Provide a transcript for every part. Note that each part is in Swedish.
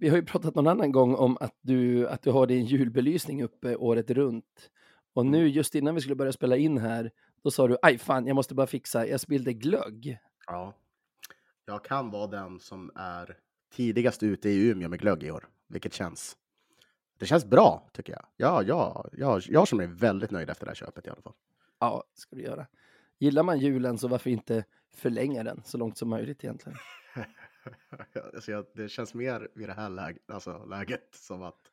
Vi har ju pratat någon annan gång om att du, att du har din julbelysning uppe året runt. Och nu just innan vi skulle börja spela in här, då sa du, aj fan, jag måste bara fixa, jag spillde glögg. Ja. Jag kan vara den som är tidigast ute i Umeå med glögg i år, vilket känns. Det känns bra tycker jag. Ja, ja, ja jag som är väldigt nöjd efter det här köpet i alla fall. Ja, ska du göra. Gillar man julen så varför inte förlänga den så långt som möjligt egentligen? alltså, jag, det känns mer vid det här läget, alltså, läget som att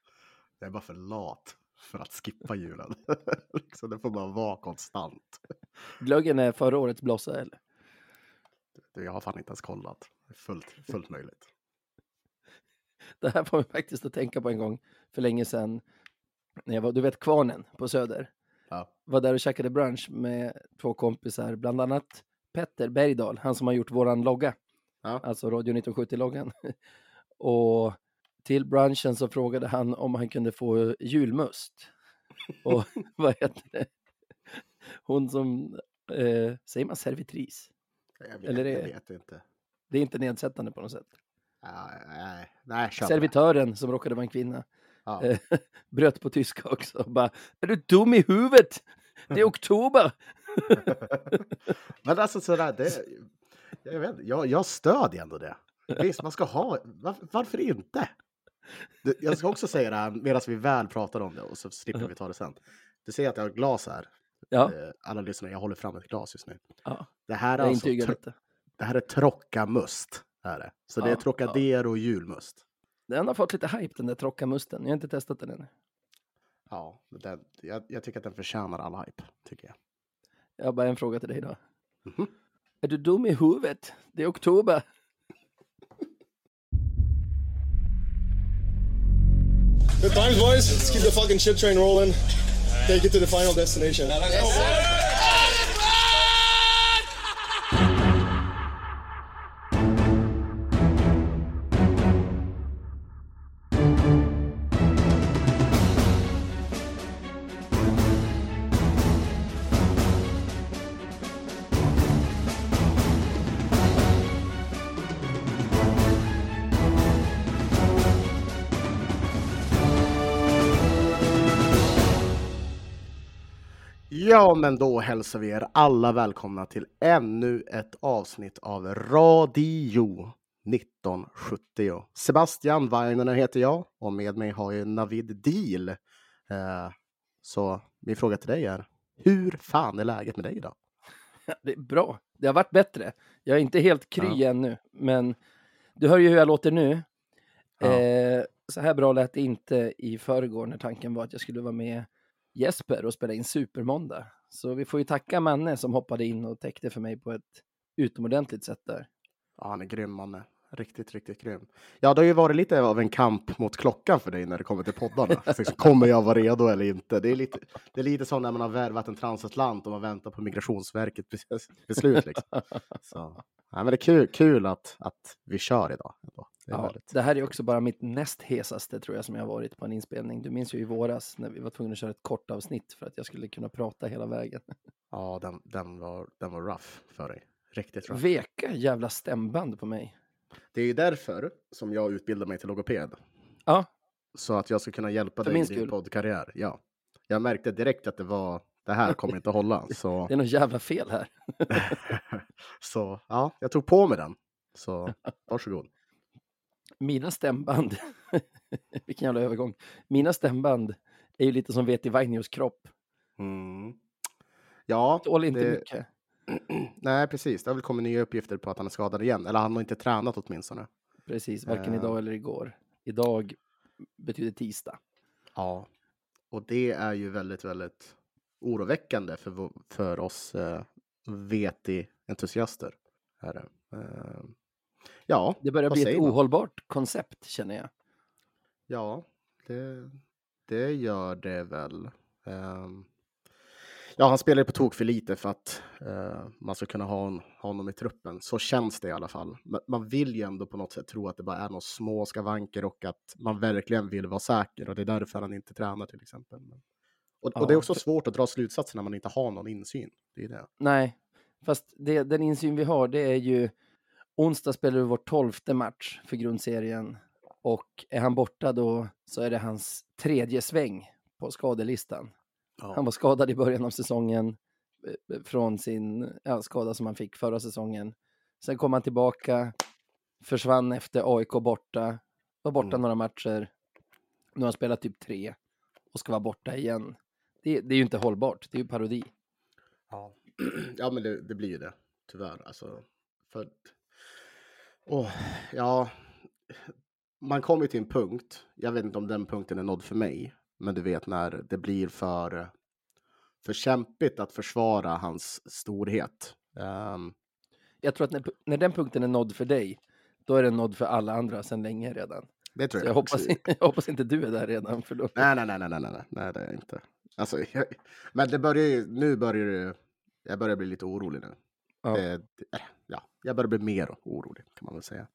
jag är bara för lat för att skippa julen. så det får bara vara konstant. Glöggen är förra årets blossa eller? Du, jag har fan inte ens kollat. Fullt, fullt möjligt. Det här får mig faktiskt att tänka på en gång för länge sedan. När jag var, du vet Kvarnen på Söder. Ja. Var där och käkade brunch med två kompisar, bland annat Petter Bergdahl, han som har gjort våran logga. Ja. Alltså Radio 1970-loggan. och till brunchen så frågade han om han kunde få julmust. Och vad heter det? Hon som, eh, säger man servitris? Jag vet, Eller jag det- vet inte. Det är inte nedsättande på något sätt. Ja, nej, nej. Servitören som råkade vara en kvinna Ja. eh, bröt på tyska också. och Bara, är du dum i huvudet? Det är oktober! Men alltså sådär, det, jag, vet, jag, jag stödjer ändå det. Visst, man ska ha, var, varför inte? Jag ska också säga det här medan vi väl pratar om det och så slipper vi ta det sen. Du ser att jag har glas här. Ja, Eh, Alla lyssnare, jag håller fram ett glas just nu. ja Det här är, jag alltså, detta. det här är Trockamust. Är det. Så det är Ja, Trocadero och julmust. Den har fått lite hype den där trockamusten. Jag har inte testat den ännu. Ja, den, jag, jag tycker att den förtjänar all hype, tycker jag. Jag har bara en fråga till dig då. Mhm. Är du dum i huvudet? Det är oktober. Good times, boys. Let's keep the fucking shit train rolling. Take it to the final destination. Ja, men då hälsar vi er alla välkomna till ännu ett avsnitt av Radio 1970. Sebastian Weiner heter jag och med mig har jag Navid Deal. Eh, så min fråga till dig är, hur fan är läget med dig idag? Det är bra. Det har varit bättre. Jag är inte helt kry Ja. ännu, men du hör ju hur jag låter nu. Ja. Eh, så här bra lät det inte i förrgår när tanken var att jag skulle vara med Jesper och spela in Supermåndag. Så vi får ju tacka Manne som hoppade in och täckte för mig på ett utomordentligt sätt där. Ja, han är grym, Manne. Riktigt, riktigt grym. Ja, det har ju varit lite av en kamp mot klockan för dig när det kommer till poddarna. Liksom, kommer jag vara redo eller inte? Det är lite, det är lite som när man har värvat en transatlant och man väntar på Migrationsverkets bes- beslut. Liksom. Så, ja, men det är kul, kul att, att vi kör idag. ändå. Det Ja, väldigt det här är också bara mitt näst hesaste tror jag som jag har varit på en inspelning. Du minns ju i våras när vi var tvungna att köra ett kort avsnitt för att jag skulle kunna prata hela vägen. Ja, den, den, var, den var rough för dig. Riktigt rough. Veka jävla stämband på mig. Det är ju därför som jag utbildar mig till logoped. Ja, Så att jag ska kunna hjälpa För dig i din skull. poddkarriär. Ja. Jag märkte direkt att det var det här kommer inte att hålla. Så... det är något jävla fel här. så ja, jag tog på mig den. Så varsågod. Mina stämband, vilken jävla övergång. Mina stämband är ju lite som Veti Vainios kropp. Mm. Ja, Tål inte det- mycket. nej precis. Det har väl kommit nya uppgifter på att han är skadad igen. Eller han har inte tränat åtminstone. Precis, varken Eh. idag eller igår. Idag betyder tisdag. Ja, och det är ju väldigt, väldigt oroväckande för, för oss eh, VT-entusiaster. Är det. Eh, ja, Det börjar vad bli ett säger man? ohållbart koncept känner jag. Ja, det, det gör det väl. Ehm, ja, han spelar ju på tok för lite för att eh, man ska kunna ha, hon, ha honom i truppen. Så känns det i alla fall. Men man vill ju ändå på något sätt tro att det bara är några små skavanker och att man verkligen vill vara säker. Och det är därför han inte tränar till exempel. Men, och, och det är Ja, också för- svårt att dra slutsatser när man inte har någon insyn. Det är det. Nej, fast det, den insyn vi har det är ju onsdag spelar vi vår tolfte match för grundserien. Och är han borta då så är det hans tredje sväng på skadelistan. Ja. Han var skadad i början av säsongen eh, från sin ja, skada som han fick förra säsongen. Sen kom han tillbaka, försvann efter AIK borta, var borta Mm. några matcher. Nu har han spelat typ tre och ska vara borta igen. Det, det är ju inte hållbart, det är ju parodi. Ja, ja men det, det blir ju det, tyvärr. Alltså, för... Åh, ja, man kommer ju till en punkt, jag vet inte om den punkten är nådd för mig, men du vet när det blir för, för kämpigt att försvara hans storhet. Ehm, Jag tror att när, när den punkten är nådd för dig, då är den nådd för alla andra sedan länge redan. det tror Så jag. jag hoppas, jag hoppas inte du är där redan, för då... Nej, nej, nej, nej, nej, nej, nej, nej, det är jag inte. Alltså, jag, men det börjar ju, nu börjar det, jag börjar bli lite orolig nu. Ja. Det, det, ja, jag börjar bli mer orolig kan man väl säga.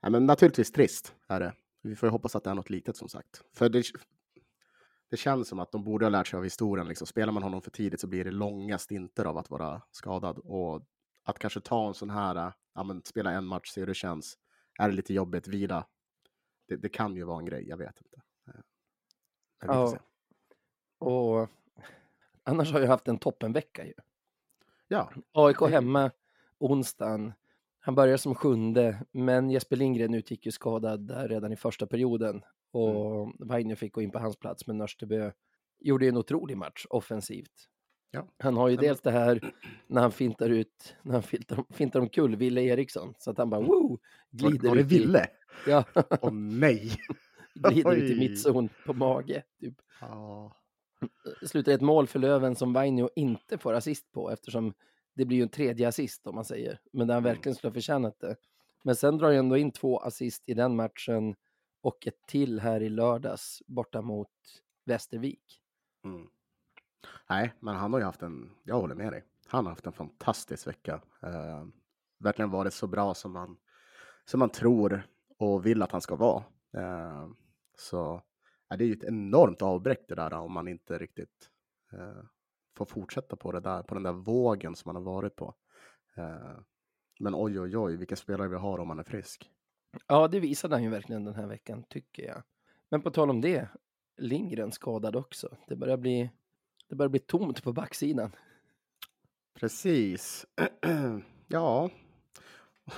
Ja, men naturligtvis trist är det. Vi får ju hoppas att det är något litet som sagt. För det, det känns som att de borde ha lärt sig av historien. Liksom. Spelar man honom för tidigt så blir det långa stinter av att vara skadad. Och att kanske ta en sån här, ja men spela en match, se hur det känns. Är det lite jobbigt, vila. Det, det kan ju vara en grej, jag vet inte. Eh, Ja. Och annars har jag haft en toppenvecka ju. Ja, AIK Mm. hemma onsdagen. Han börjar som sjunde, men Jesper Lindgren utgick ju skadad där redan i första perioden. Och Mm. Vainio fick gå in på hans plats, men Nörstebö gjorde ju en otrolig match offensivt. Ja. Han har ju Ja, dels det här när han fintar ut, när han fintar, fintar omkull Ville Eriksson, så att han bara woo, var, glider var det ut i, Ville? ja, Åh nej! glider ut i Oj. mittzon på mage. Typ. Ja. Slutar ett mål för Löven som Vainio inte får assist på eftersom det blir ju en tredje assist om man säger. Men där han Mm. verkligen skulle ha förtjänat det. Men sen drar jag ändå in två assist i den matchen och ett till här i lördags borta mot Västervik. Mm. Nej, men han har ju haft en, jag håller med dig, han har haft en fantastisk vecka. Eh, verkligen varit så bra som man, som man tror och vill att han ska vara. Eh, så ja, det är ju ett enormt avbräck det där om man inte riktigt eh, får fortsätta på det där, på den där vågen som man har varit på. Eh, men oj, oj, oj, vilka spelare vi har om man är frisk. Ja, det visade han ju verkligen den här veckan tycker jag. Men på tal om det, Lindgren skadad också. Det börjar bli, det börjar bli tomt på backsidan. Precis. ja.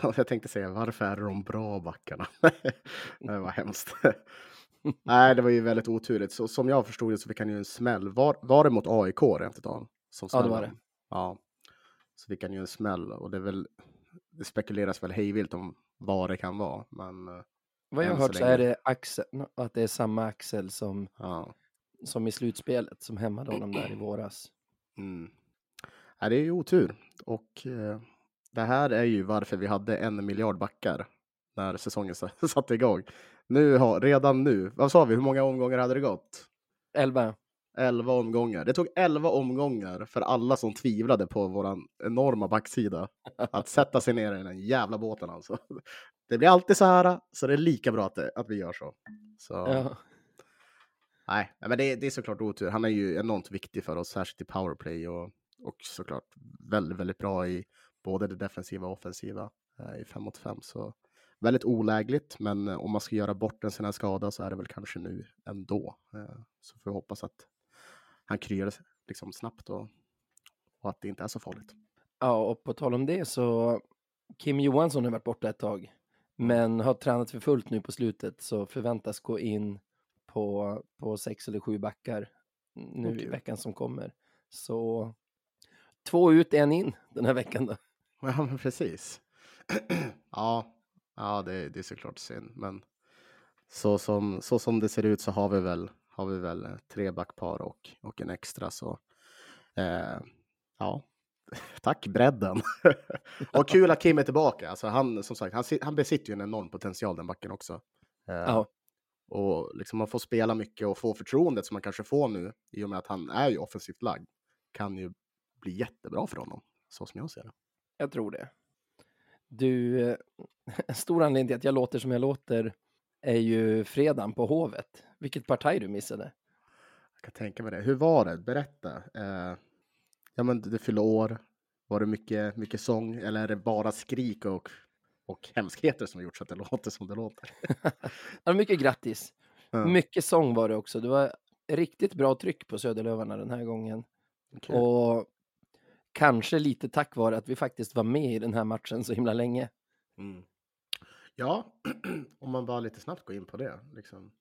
Jag tänkte säga varför är de bra backarna? det var hemskt. Nej, det var ju väldigt oturligt. Så som jag förstod det så fick han ju en smäll. Var, var det mot AIK rent utav? Som Ja, det var smällen? Ja. Så fick han ju en smäll och det är väl det spekuleras väl hejvilt om vad det kan vara. Men eh, Vad jag har så hört så är det Axel, att det är samma Axel som, ja. som i slutspelet som hämmade honom där i våras. Mm. Ja, det är ju otur. Och eh, det här är ju varför vi hade en miljard backar när säsongen sa- satte igång. Nu har, redan nu, vad sa vi, hur många omgångar hade det gått? 11. 11 omgångar. Det tog 11 omgångar för alla som tvivlade på våran enorma backsida att sätta sig ner i den jävla båten alltså. Det blir alltid så här, så det är lika bra att, det, att vi gör så. så Ja. Nej, nej, men det, det är såklart otur. Han är ju enormt viktig för oss, särskilt i powerplay och, och såklart väldigt, väldigt bra i både det defensiva och offensiva eh, i 5 mot 5. Så väldigt olägligt, men eh, om man ska göra bort en sån här skada så är det väl kanske nu ändå. Eh, så får vi hoppas att han kryar liksom snabbt och, och att det inte är så farligt. ja, och på tal om det så Kim Johansson har varit borta ett tag, men har tränat för fullt nu på slutet så förväntas gå in på, på sex eller sju backar nu i Okej. veckan som kommer. Så två ut, en in den här veckan då. Ja, men precis. ja, ja det, det är såklart synd, men så som, så som det ser ut så har vi väl, har vi väl eh, tre backpar och, och en extra. Så eh, ja, tack bredden. och kul att Kim är tillbaka. Alltså han, som sagt, han, han besitter ju en enorm potential den backen också. Eh, Ja. Och liksom man får spela mycket och få förtroendet som man kanske får nu i och med att han är ju offensivt lagd kan ju bli jättebra för honom, så som jag ser det. Jag tror det. Du, eh, en stor anledning till att jag låter som jag låter är ju fredagen på Hovet. Vilket parti du missade. Jag kan tänka mig det. Hur var det? Berätta. Eh, ja, men du fyllde år. Var det mycket, mycket sång eller är det bara skrik och och hemskheter som har gjort så att det låter som det låter. ja, mycket grattis. Ja. Mycket sång var det också. Det var riktigt bra tryck på Söderlövarna den här gången. Okej. Och kanske lite tack vare att vi faktiskt var med i den här matchen så himla länge. Mm. Ja, om man bara lite snabbt går in på det. Liksom.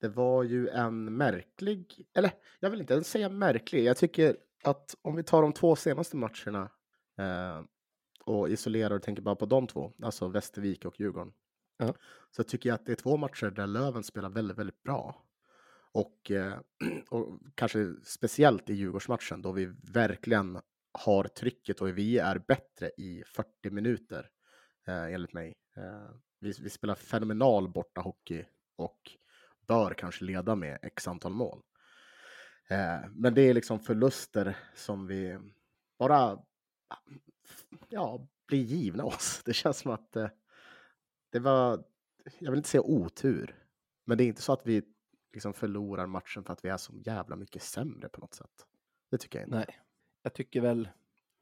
Det var ju en märklig, eller jag vill inte ens säga märklig. Jag tycker att om vi tar de två senaste matcherna eh, och isolerar och tänker bara på de två, alltså Västervik och Djurgården. Ja. Så tycker jag att det är två matcher där Löven spelar väldigt, väldigt bra. Och, eh, och kanske speciellt i Djurgårdsmatchen då vi verkligen har trycket och vi är bättre i 40 minuter eh, enligt mig. Eh, vi, vi spelar fenomenal borta hockey och bör kanske leda med x antal mål. Eh, men det är liksom förluster som vi bara ah, ja, blir givna oss. Det känns som att eh, det var, jag vill inte säga otur, men det är inte så att vi liksom förlorar matchen för att vi är så jävla mycket sämre på något sätt. Det tycker jag inte. Nej, jag tycker väl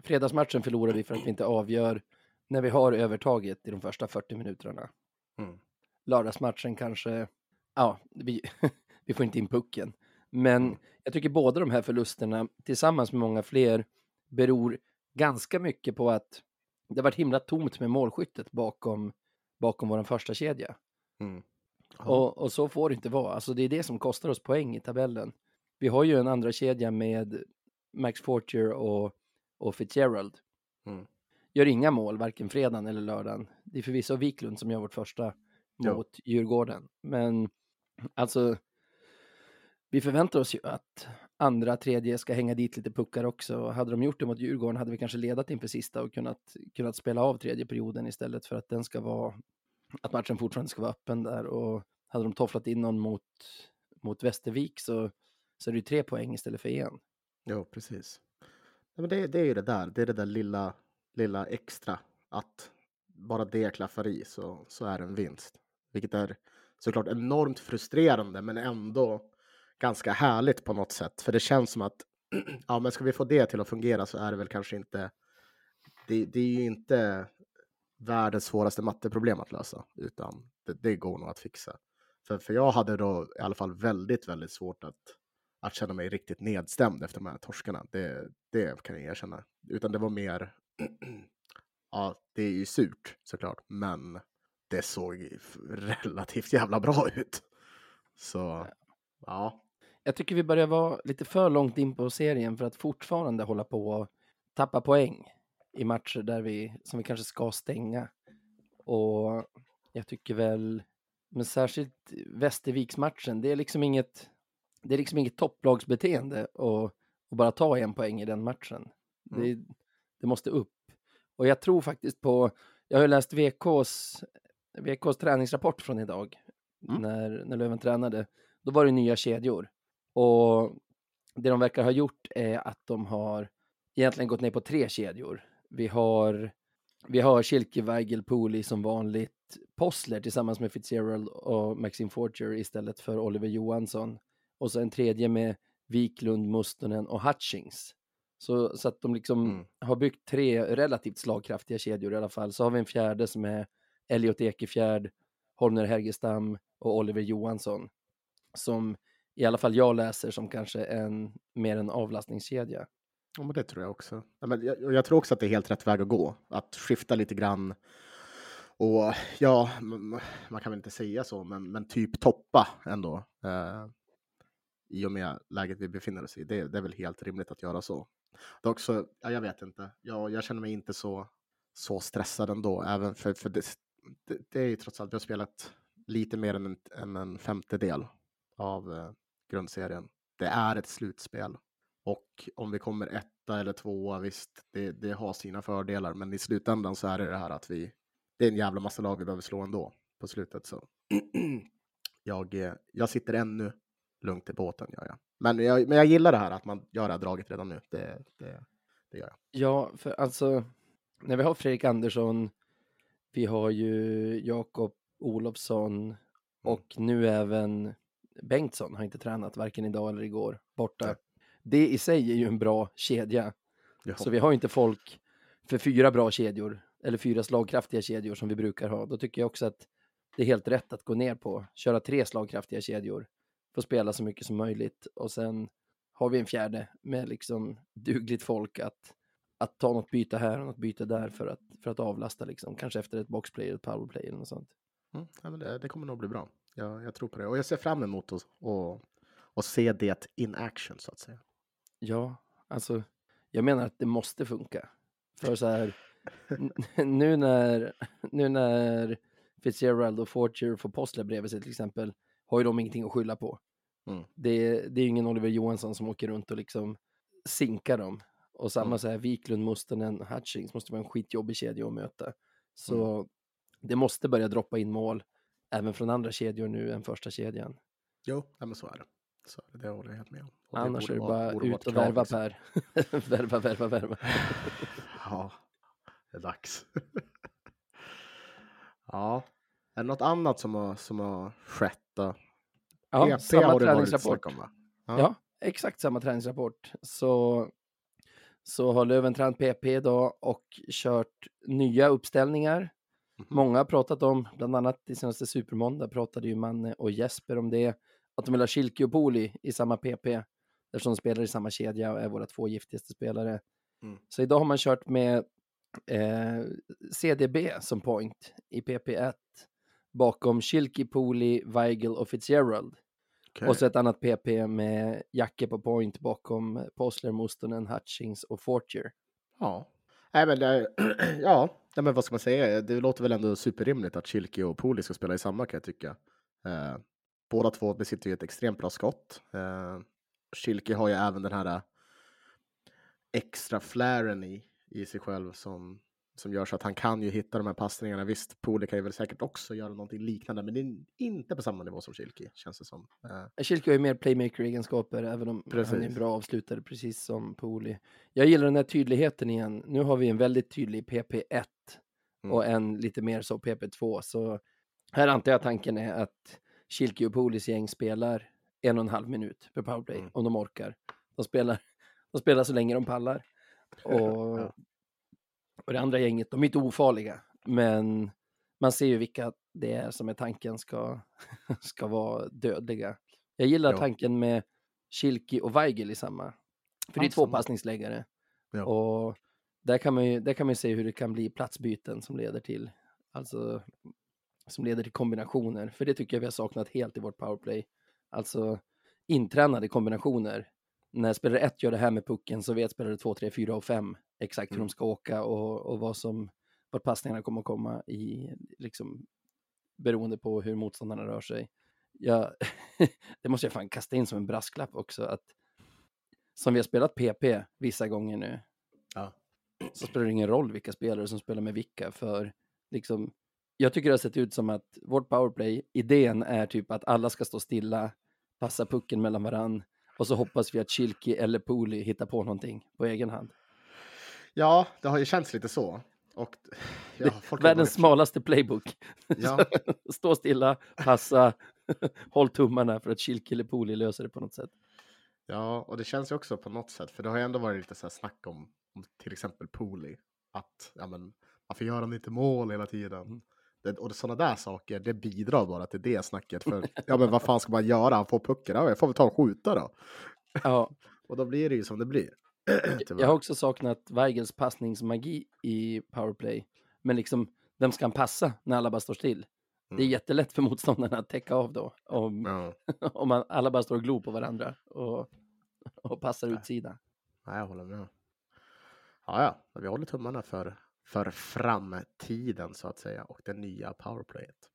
fredagsmatchen förlorar vi för att vi inte avgör när vi har övertaget i de första 40 minuterna. Mm. Lördagsmatchen kanske, ja, vi, vi får inte in pucken. Men Mm. jag tycker båda de här förlusterna tillsammans med många fler beror ganska mycket på att det har varit himla tomt med målskyttet bakom, bakom vår första kedja. Mm. Ja. Och, och så får det inte vara. Alltså det är det som kostar oss poäng i tabellen. Vi har ju en andra kedja med Max Fortier och, och Fitzgerald. Mm. Gör inga mål, varken fredagen eller lördagen. Det är förvisso Wiklund som gör vårt första Ja. mot Djurgården. Men alltså, vi förväntar oss ju att andra, tredje ska hänga dit lite puckar också. Hade de gjort det mot Djurgården hade vi kanske ledat inför sista och kunnat, kunnat spela av tredje perioden istället för att den ska vara, att matchen fortfarande ska vara öppen där. Och hade de tofflat in någon mot, mot Västervik så, så är det ju tre poäng istället för en. Jo, precis. Men det, det är ju det där, det är det där lilla, lilla extra. Att bara det klaffar i så, så är det en vinst. Vilket är såklart enormt frustrerande men ändå ganska härligt på något sätt. För det känns som att ja, men ska vi få det till att fungera så är det väl kanske inte. Det, det är ju inte världens svåraste matteproblem att lösa, utan det, det går nog att fixa. För, för jag hade då i alla fall väldigt, väldigt svårt att, att känna mig riktigt nedstämd efter de här torskarna. Det, det kan jag erkänna. Utan det var mer, ja, det är ju surt såklart, men det såg relativt jävla bra ut. Så, ja. Jag tycker vi börjar vara lite för långt in på serien för att fortfarande hålla på och tappa poäng i matcher där vi, som vi kanske ska stänga. Och jag tycker väl, men särskilt Västerviksmatchen, det är liksom inget, det är liksom inget topplagsbeteende att, att bara ta en poäng i den matchen. Det, det måste upp. Och jag tror faktiskt på, jag har ju läst VKs, VKs träningsrapport från idag, Mm. när, när Löven tränade. Då var det nya kedjor. Och det de verkar ha gjort är att de har egentligen gått ner på tre kedjor. Vi har, vi har Schilke, Weigel, Pooley som vanligt. Possler tillsammans med Fitzgerald och Maxim Forger istället för Oliver Johansson. Och så en tredje med Wiklund, Mustonen och Hutchings. Så, så att de liksom Mm. har byggt tre relativt slagkraftiga kedjor i alla fall. Så har vi en fjärde som är Elliot Ekefjärd, Holmner Hergestam och Oliver Johansson. Som i alla fall jag läser som kanske en mer en avlastningskedja. Ja, men det tror jag också. Ja, men jag, jag tror också att det är helt rätt väg att gå. Att skifta lite grann. Och ja, man kan väl inte säga så, men, men typ toppa ändå. Eh, i och med läget vi befinner oss i. Det, det är väl helt rimligt att göra så. Dock så, ja, jag vet inte. Jag, jag känner mig inte så, så stressad ändå. Även för, för det, det, det är ju trots allt, vi har spelat lite mer än en, än en femtedel av eh, grundserien. Det är ett slutspel. Och om vi kommer etta eller tvåa, visst, det, det har sina fördelar. Men i slutändan så är det det här att vi, det är en jävla massa lag vi behöver slå ändå på slutet. Så jag, eh, jag sitter ännu lugnt i båten, gör jag. Men jag, men jag gillar det här att man gör det här draget redan nu. Det, det, det gör jag. Ja, för alltså när vi har Fredrik Andersson, vi har ju Jakob Olofsson och nu även Bengtsson har inte tränat varken idag eller igår borta. Nej. Det i sig är ju en bra kedja. Jaha. Så vi har inte folk för fyra bra kedjor eller fyra slagkraftiga kedjor som vi brukar ha, då tycker jag också att det är helt rätt att gå ner på, köra tre slagkraftiga kedjor, få spela så mycket som möjligt och sen har vi en fjärde med liksom dugligt folk att, att ta något byte här och något byte där för att, för att avlasta liksom, kanske efter ett boxplay eller ett powerplay eller något sånt. Mm, ja, men det, det kommer nog bli bra. Jag, jag tror på det och jag ser fram emot att och, och se det in action så att säga. Ja, alltså jag menar att det måste funka. För så här, nu när, nu när Fitzgerald och Fortier får Postler bredvid sig till exempel, har ju de ingenting att skylla på. Mm. Det, det är ju ingen Oliver Johansson som åker runt och liksom sinkar dem. Och samma Mm. så här, Wiklund, Mustonen, Hutchings måste vara en skitjobbig kedja att möta. Så det måste börja droppa in mål även från andra kedjor nu än första kedjan. Jo, ja, men så är det. Så är det, håller jag helt med om. Och Annars är det bara vara ut och värva liksom. Per. värva, värva, värva. Ja, det är dags. ja, är det något annat som har, som har skett då? Ja, PP samma träningsrapport. om, va? Ja. exakt samma träningsrapport. Så, så har Löven tränat PP idag och kört nya uppställningar. Mhm. Många har pratat om, bland annat i senaste Supermåndag pratade ju Manne och Jesper om det, att de vill ha Schilke och Poli i samma PP, eftersom de spelar i samma kedja och är våra två giftigaste spelare. Mm. Så idag har man kört med eh, CDB som point i PP1 bakom Schilke, Poli, Weigel och Fitzgerald. Okej. Och så ett annat PP med Jacke på point bakom Posler, Mustonen, Hutchings och Fortier. Ja. Nej, men det, ja, nej, men vad ska man säga? Det låter väl ändå superrimligt att Kilke och Poli ska spela i samma kan jag tycka. Eh, båda två besitter ju ett extremt bra skott. Eh, Kilke har ju även den här eh, extra flaren i, i sig själv som, som gör så att han kan ju hitta de här passningarna. Visst, Poli kan ju väl säkert också göra någonting liknande, men det är inte på samma nivå som Kilke, känns det som. Eh, Schilke har ju mer playmaker-egenskaper, även om han är en Precis. bra avslutare, precis som Poli. Jag gillar den här tydligheten igen. Nu har vi en väldigt tydlig PP1 Mm. och en lite mer så PP2. Så här antar jag tanken är att Schilke och Polis gäng spelar en och en halv minut per powerplay, Mm. om de orkar. De spelar, de spelar så länge de pallar. Och, Ja. Och det andra gänget, de är inte ofarliga, men man ser ju vilka det är som är tanken ska, ska vara dödliga. Jag gillar Ja. tanken med Schilke och Weigel i samma. För det är två passningsläggare. Ja. Och där kan, man ju, där kan man se hur det kan bli platsbyten som leder till, alltså, som leder till kombinationer. För det tycker jag vi har saknat helt i vårt powerplay. Alltså intränade kombinationer. När spelare 1 gör det här med pucken så vet spelare 2, 3, 4 och 5 exakt hur Mm. de ska åka och, och vad som, vart passningarna kommer att komma i, liksom, beroende på hur motståndarna rör sig. Jag, det måste jag fan kasta in som en brasklapp också, att som vi har spelat PP vissa gånger nu, Ja. så spelar det ingen roll vilka spelare som spelar med vilka, för liksom, jag tycker det har sett ut som att vårt powerplay, idén är typ att alla ska stå stilla, passa pucken mellan varann, och så hoppas vi att Kilki eller Pooley hittar på någonting på egen hand. ja, det har ju känts lite så. Och, ja, Världens smalaste playbook. Ja, Stå stilla, passa, håll tummarna för att Kilki eller Pooley löser det på något sätt. Ja, och det känns ju också på något sätt, för det har ju ändå varit lite så här snack om, om till exempel Pooley. Att, ja men, varför gör han inte mål hela tiden? Det, och sådana där saker, det bidrar bara till det snacket. För, ja men vad fan ska man göra? Han får pucken, ja, jag får väl ta och skjuta då. Ja, Och då blir det ju som det blir. Jag har också saknat Weigels passningsmagi i powerplay. Men liksom, vem ska han passa när alla bara står still? Det är Mm. jättelätt för motståndarna att täcka av då. Om, Ja, om man, alla bara står och glor på varandra och, och passar Nej. utsidan. nej, jag håller med. Ja, ja, vi håller tummarna för, för framtiden så att säga och det nya powerplayet.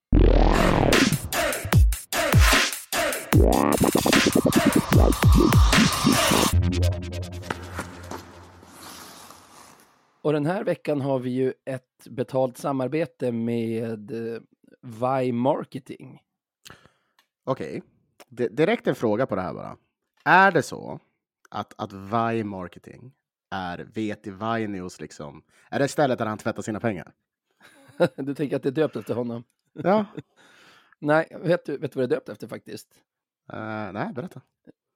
Och den här veckan har vi ju ett betalt samarbete med eh, Vi Marketing. Okej, D- direkt en fråga på det här bara. Är det så att, att Vi Marketing är Veti Vainios liksom, är det stället där han tvättar sina pengar? Du tänker att det är döpt efter honom? Ja. Nej, vet du, vet du vad det är döpt efter faktiskt? Eh, nej, berätta.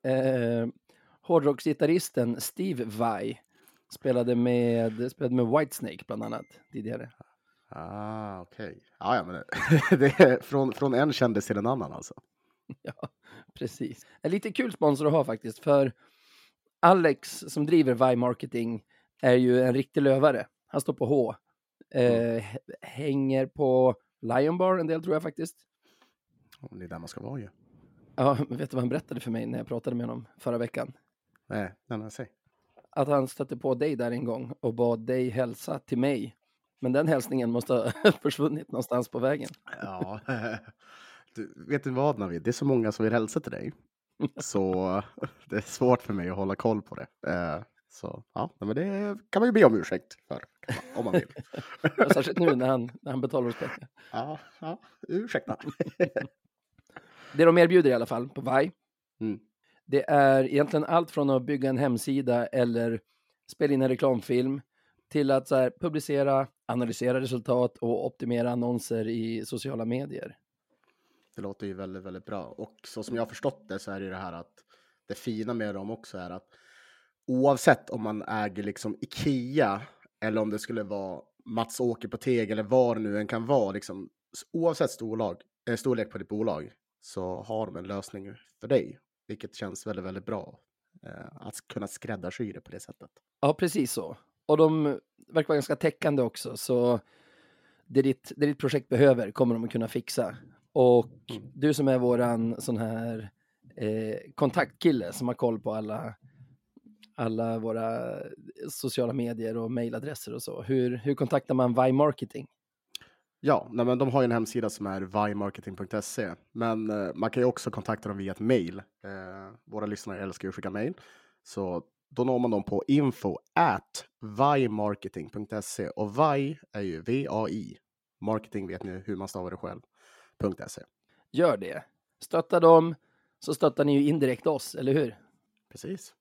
Eh, hårdrocksgitarristen Steve Vai Spelade med, spelade med Whitesnake bland annat tidigare. Ah, okej. Ja, ja, men det, det är från, från en kändis till en annan alltså. Ja, precis. En lite kul sponsor att ha faktiskt, för Alex som driver Vi Marketing är ju en riktig lövare. Han står på H. Eh, hänger på Lion Bar en del tror jag faktiskt. Det är där man ska vara ju. Ja, men vet du vad han berättade för mig när jag pratade med honom förra veckan? Nej, nej, säg. Att han stötte på dig där en gång och bad dig hälsa till mig. Men den hälsningen måste ha försvunnit någonstans på vägen. Ja, du, vet du vad Navid? Det är så många som vill hälsa till dig. Så det är svårt för mig att hålla koll på det. Eh, Så ja, men det kan man ju be om ursäkt för. Om man vill. Särskilt nu när han, när han betalar oss pengar. Ja, ja ursäkta. Det de erbjuder i alla fall på Vi, Mm. det är egentligen allt från att bygga en hemsida eller spela in en reklamfilm till att så här, publicera, analysera resultat och optimera annonser i sociala medier. Det låter ju väldigt, väldigt bra. Och så som jag har förstått det så är det ju det här att det fina med dem också är att oavsett om man äger liksom Ikea eller om det skulle vara Mats Åker på Teg eller vad det nu än kan vara, liksom, oavsett storlag, äh, storlek på ditt bolag så har de en lösning för dig, vilket känns väldigt, väldigt bra. Eh, att kunna skräddarsy det på det sättet. Ja, precis så. Och de verkar vara ganska täckande också, så det ditt, det ditt projekt behöver kommer de att kunna fixa. Och Mm. du som är våran sån här eh, kontaktkille som har koll på alla, alla våra sociala medier och mejladresser och så. Hur, hur kontaktar man Vi Marketing? Ja, nej, men de har ju en hemsida som är vimarketing.se, men eh, man kan ju också kontakta dem via ett mail. Eh, våra lyssnare älskar ju att skicka mail, så då når man dem på info at vimarketing.se och vi är ju V-A-I. Marketing vet ni hur man stavar det själv. .se. Gör det. Stötta dem, så stöttar ni ju indirekt oss, eller hur? Precis.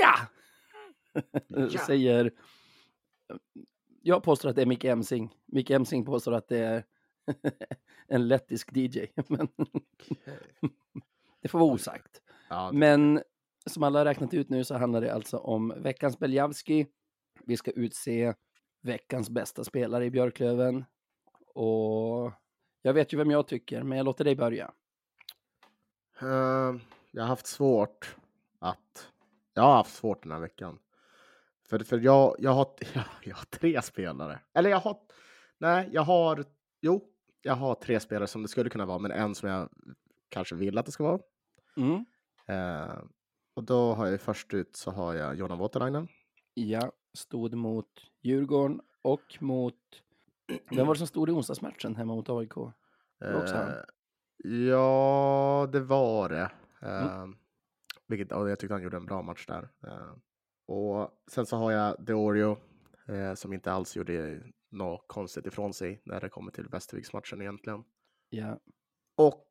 Ja! Ja. Säger... Jag påstår att det är Micke Emsing. Micke Emsing påstår att det är en lettisk DJ. Men det får vara osagt. Ja, Men som alla har räknat ut nu så handlar det alltså om veckans Beljavski. Vi ska utse veckans bästa spelare i Björklöven. Och jag vet ju vem jag tycker, men jag låter dig börja. Eh, jag har haft svårt att... Jag har haft svårt den här veckan. För, för jag, jag, har, jag, jag har tre spelare. Eller jag har... Nej, jag har... Jo, jag har tre spelare som det skulle kunna vara, men en som jag kanske vill att det ska vara. Mm. Eh, och då har jag först ut så har jag Jonan Voutilainen. Ja, stod mot Djurgården och mot... Vem var det som stod i onsdagsmatchen hemma mot AIK? Eh, ja, det var det. Mm. Eh, vilket, och jag tyckte han gjorde en bra match där. Eh, och sen så har jag Deorio eh, som inte alls gjorde något konstigt ifrån sig när det kommer till Västerviksmatchen egentligen. Ja, Och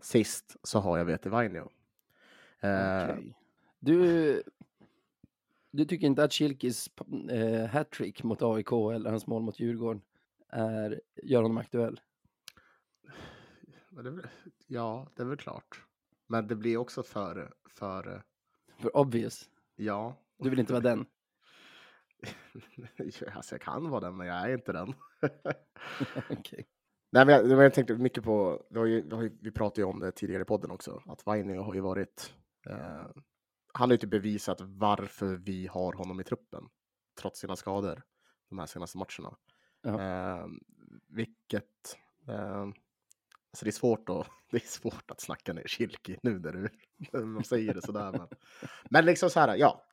sist så har jag Vete Vainio. Eh, okej. Du, du tycker inte att Kilkis eh, hattrick mot AIK eller hans mål mot Djurgården är, gör honom aktuell? ja, det är väl klart. Men det blir också för, för För obvious. ja. Du vill inte vara den. alltså jag kan vara den, men jag är inte den. Okej. Nej, men jag, jag tänkte mycket på, vi, har ju, vi, har ju, vi pratade ju om det tidigare i podden också, att Vainio har ju varit, eh, han har ju typ bevisat varför vi har honom i truppen, trots sina skador, de här senaste matcherna. Eh, vilket, eh, alltså det är svårt att, det är svårt att snacka ner Kilki nu när du, när man säger det sådär. Men, men liksom så här, ja,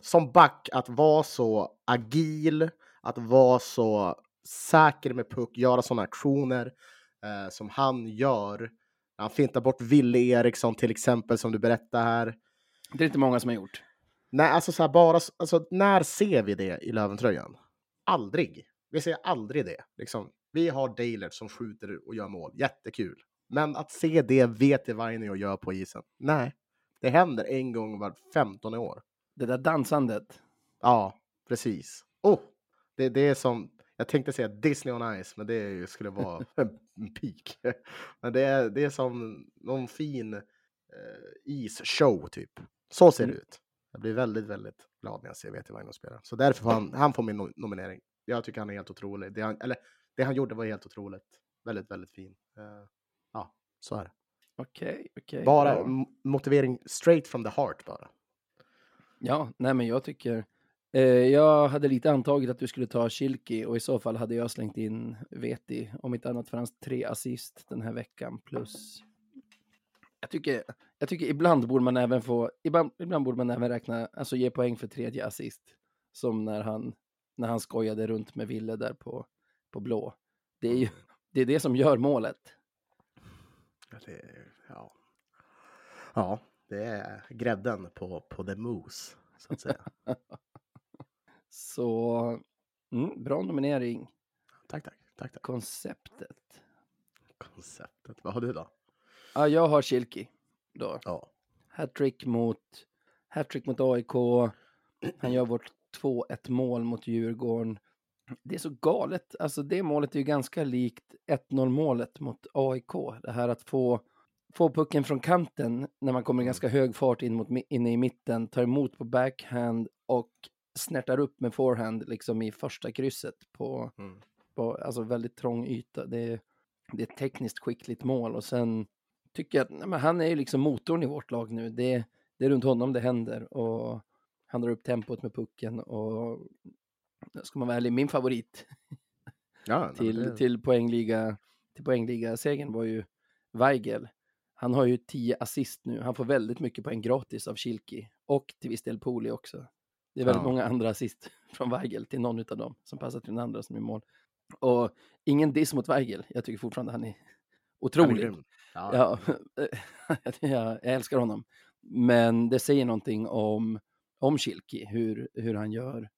som back att vara så agil, att vara så säker med puck, göra sådana aktioner eh, som han gör. Han fintar bort Ville Eriksson till exempel som du berättar här. Det är inte många som har gjort. Nej, alltså så här bara, alltså när ser vi det i Löventröjan? Aldrig. Vi ser aldrig det. Liksom, vi har Dalert som skjuter och gör mål. Jättekul. Men att se det vet Vainio gör på isen. Nej, det händer en gång var 15 år. Det där dansandet. Ja, precis. Oh, det, det är som, Jag tänkte säga Disney on Ice, men det skulle vara en peak. Men det är, det är som någon fin eh, isshow typ. Så ser det Mm. ut. Jag blir väldigt, väldigt glad när jag ser VT Vaino spela. Så därför får han, han får min no- nominering. Jag tycker han är helt otrolig. Det han, eller det han gjorde var helt otroligt. Väldigt, väldigt fin. Eh, ja, så är det. Okej, okej. Bara bra. m- motivering straight from the heart bara. Ja, nej men jag tycker... Eh, jag hade lite antagit att du skulle ta Kilki och i så fall hade jag slängt in Veti, om inte annat för hans tre assist den här veckan plus... Jag tycker, jag tycker ibland borde man även få, ibland, ibland borde man även räkna, alltså ge poäng för tredje assist. Som när han, när han skojade runt med Ville där på, på blå. Det är ju det, är det som gör målet. Ja, det, ja. ja, det är grädden på, på the mousse, så att säga. Så, mm, bra nominering. tack, tack, tack, tack. Konceptet. Konceptet. Vad har du då? Ja, jag har Kilki då. Ja. Hattrick mot, hattrick mot AIK. Han gör vårt 2-1 mål mot Djurgården. Det är så galet. Alltså det målet är ju ganska likt 1-0 målet mot AIK. Det här att få, få pucken från kanten när man kommer i ganska hög fart in mot, inne i mitten, tar emot på backhand och snärtar upp med forehand liksom i första krysset på, Mm. på alltså väldigt trång yta. Det är, det är ett tekniskt skickligt mål och sen tycker jag att nej, men han är ju liksom motorn i vårt lag nu. Det, det är runt honom det händer och han drar upp tempot med pucken och ska man vara ärlig, min favorit Ja, till, det- till poängliga till poängliga-segern var ju Weigel. Han har ju 10 assist nu. Han får väldigt mycket poäng gratis av Kilki och till viss del Poli också. Det är väldigt Ja. många andra assist från Weigel till någon av dem som passar till den andra som är mål. Och ingen diss mot Weigel. Jag tycker fortfarande han är han är otrolig. Ja, Ja, jag, älskar honom. Men det säger någonting om, om Kilki, hur, hur han gör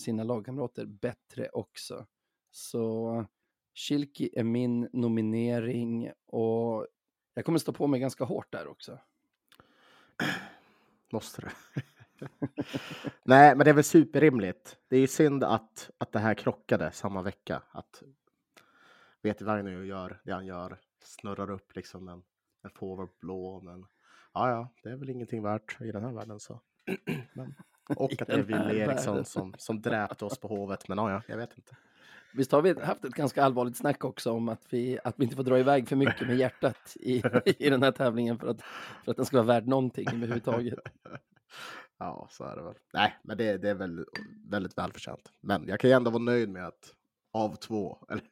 sina lagkamrater bättre också. Så Kilki är min nominering och jag kommer stå på mig ganska hårt där också. Måste det. Nej, men det är väl superrimligt. Det är synd att, att det här krockade samma vecka. Att Veti Vainio gör det han gör. Snurrar upp liksom en, en forward blå. Men ja, ja, det är väl ingenting värt i den här världen. Så. Men, och att det är Wille Eriksson som, som dräpte oss på Hovet. Men ja, ja, jag vet inte. Visst har vi haft ett ganska allvarligt snack också om att vi, att vi inte får dra iväg för mycket med hjärtat i, i den här tävlingen för att, för att den ska vara värd någonting överhuvudtaget. Ja, så är det väl. Nej, men det, det är väl väldigt välförtjänt. Men jag kan ju ändå vara nöjd med att av två, eller,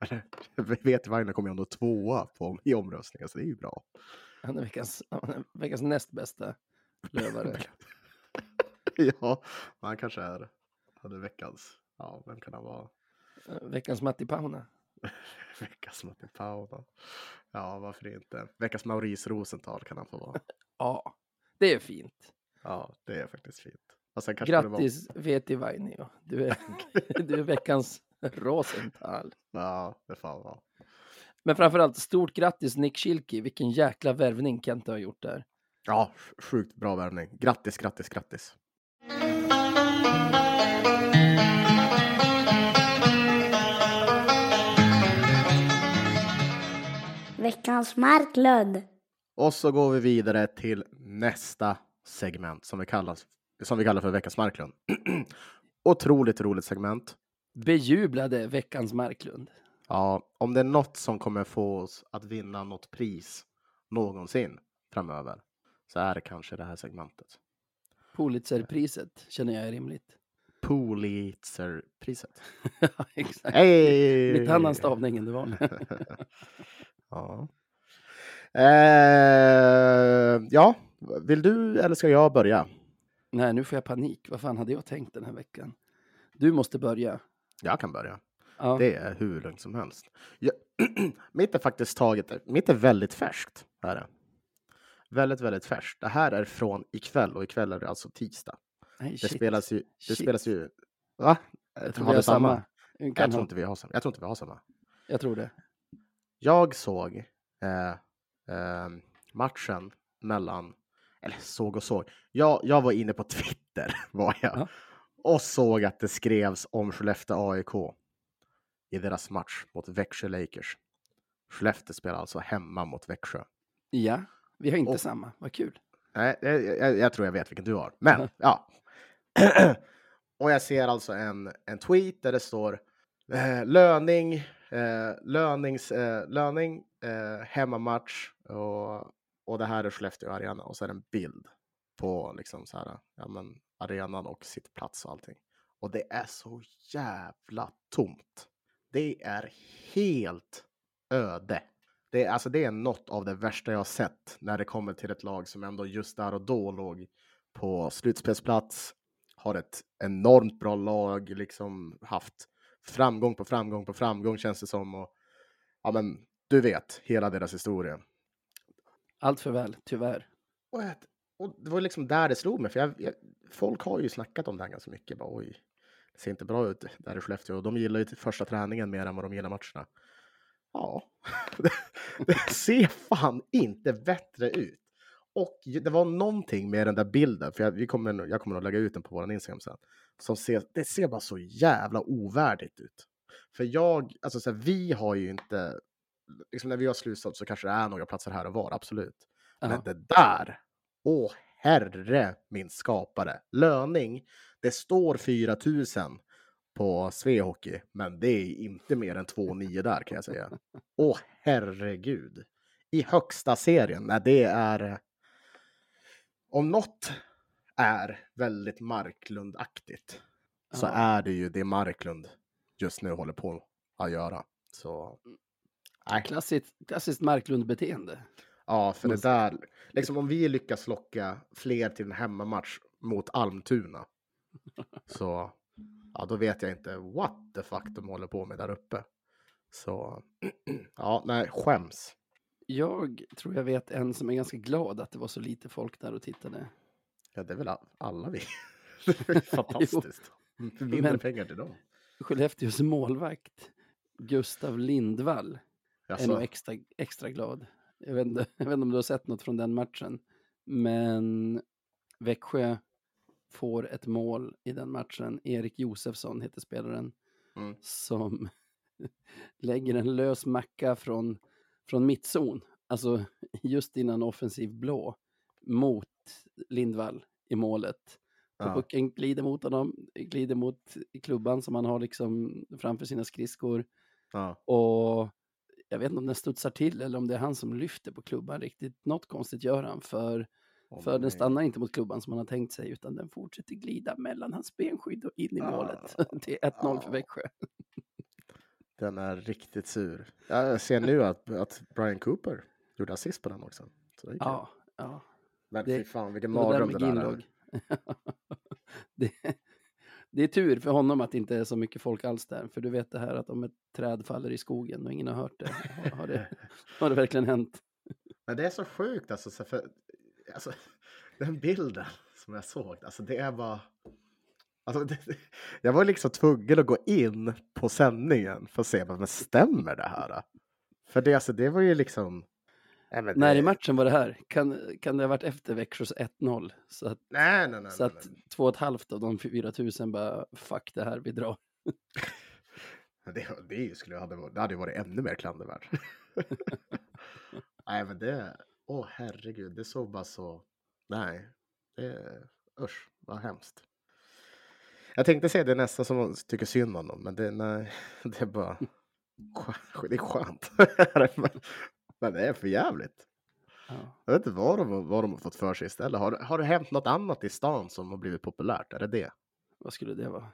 eller vet Wagner kommer ju ändå tvåa på, i omröstningen, så det är ju bra. Han är veckans, han är veckans näst bästa lövare. ja, han kanske är hade veckans, ja, vem kan han vara? Eh, Veckans Matti Pauna. Veckans Martin Pauna. Ja, varför inte? Veckans Maurice Rosenthal kan han få vara. Ja, det är fint. Ja, det är faktiskt fint. Och var- Grattis Veti Vainio. Du är, du är veckans Rosenthal. Ja, det fan var. Men framförallt stort grattis Nick Schilke. Vilken jäkla värvning Kent har gjort där. Ja, sjukt bra värvning. Grattis, grattis, grattis. Veckans Marklund. Och så går vi vidare till nästa segment som vi kallar, som vi kallar för veckans Marklund. Otroligt roligt segment. Bejublade veckans Marklund. Ja, om det är något som kommer få oss att vinna något pris någonsin framöver så är det kanske det här segmentet. Pulitzerpriset känner jag är rimligt. Pulitzerpriset. Ja, Exakt. Lite annan stavning än det vanliga. ja. Eh, ja, vill du eller ska jag börja? Nej, nu får jag panik. Vad fan hade jag tänkt den här veckan? Du måste börja. Jag kan börja. Ja. Det är hur lugnt som helst. Jag, mitt är faktiskt taget, mitt är väldigt färskt. Är det. Väldigt, väldigt färskt. Det här är från ikväll och ikväll är det alltså tisdag. Nej, Det shit. spelas ju, det Shit. spelas ju, va? Jag tror Har vi har samma. Jag Kan tror ha. inte vi har samma. Jag tror inte vi har samma. Jag tror det. Jag såg eh, eh, matchen mellan, eller såg och såg. Jag, jag var inne på Twitter var jag Ja. och såg att det skrevs om Skellefteå AIK. i deras match mot Växjö Lakers. Skellefteå spelar alltså hemma mot Växjö. Ja, vi har inte Och- samma. Vad kul. Nej, jag, jag, jag tror jag vet vilken du har. Men ja. och jag ser alltså en, en tweet där det står eh, löning, eh, lönings, eh, löning, eh, hemmamatch och, och det här är Skellefteå Arena och så är det en bild på liksom så här, ja, men, arenan och sittplats och allting. Och det är så jävla tomt. Det är helt öde. Det är, alltså det är något av det värsta jag har sett när det kommer till ett lag som ändå just där och då låg på slutspelsplats. Har ett enormt bra lag, liksom haft framgång på framgång på framgång känns det som. Och, ja, men du vet hela deras historia. Allt för väl, tyvärr. Och, jag, och det var liksom där det slog mig, för jag, jag, folk har ju snackat om det här ganska mycket. Bara, Oj, det ser inte bra ut där i Skellefteå. Och de gillar ju första träningen mer än vad de gillar matcherna. Ja, det, det ser fan inte bättre ut. Och det var någonting med den där bilden, för jag, vi kommer, jag kommer att lägga ut den på vår Instagram sen, som ser, det ser bara så jävla ovärdigt ut. För jag, alltså så här, vi har ju inte, liksom när vi har slutat så kanske det är några platser här och var, absolut. Men det där, åh herre min skapare. Löning, det står 4000 på Svehockey, men det är inte mer än 2,9 där kan jag säga. Åh herregud. I högsta serien, nej det är... Om något är väldigt Marklund-aktigt så är det ju det Marklund just nu håller på att göra. Så... Nej. Klassiskt, klassiskt Marklund-beteende. Ja, för det där, liksom om vi lyckas locka fler till en hemmamatch mot Almtuna. Så, ja då vet jag inte what the fuck de håller på med där uppe. Så, ja, nej, skäms. Jag tror jag vet en som är ganska glad att det var så lite folk där och tittade. Ja, det är väl alla vi. Det är Fantastiskt. Mindre Men- pengar till dem. Skellefteås målvakt, Gustav Lindvall, är Jaså? nog extra, extra glad. Jag vet, inte, jag vet inte om du har sett något från den matchen. Men Växjö får ett mål i den matchen. Erik Josefsson heter spelaren. Mm. Som lägger en lös macka från, från mittzon. Alltså just innan offensiv blå. Mot Lindvall i målet. Och Ja. pucken glider mot honom, glider mot klubban som han har liksom framför sina skridskor. Ja. Och jag vet inte om den studsar till eller om det är han som lyfter på klubban riktigt. Något konstigt gör han för, Åh, för den stannar inte mot klubban som han har tänkt sig utan den fortsätter glida mellan hans benskydd och in i Ah. målet. Det är 1-0 för Ah. Växjö. Den är riktigt sur. Ja, Jag ser nu att, att Brian Cooper gjorde assist på den också. Ja, ja. Men det- fy fan vilken mardröm det där är. det, det är tur för honom att det inte är så mycket folk alls där. För du vet det här att om ett träd faller i skogen och ingen har hört det. Har, det, har det verkligen hänt? Men det är så sjukt alltså. så För, alltså den bilden som jag såg, alltså det är bara... Alltså, det, jag var liksom tvungen att gå in på sändningen för att se, men stämmer det här? För det, alltså, det var ju liksom... Nej, men När det, i matchen var det här? Kan, kan det ha varit efter Växjös 1-0? Så att, Nej, nej, nej. så att två och ett halvt av de 4 000 bara fuck det här, vi drar. Det, det, skulle, hade, det hade varit ännu mer klandervärt. nej, men det... Åh, herregud. Det såg bara så... Nej. Det, usch, vad hemskt. Jag tänkte säga det är nästan som tycker synd om dem, men det, nej, det är bara... Det är skönt. Men det är för jävligt. Ja. Jag vet inte vad de, vad de har fått för sig istället. Har, har det hänt något annat i stan som har blivit populärt? Är det det? Vad skulle det vara?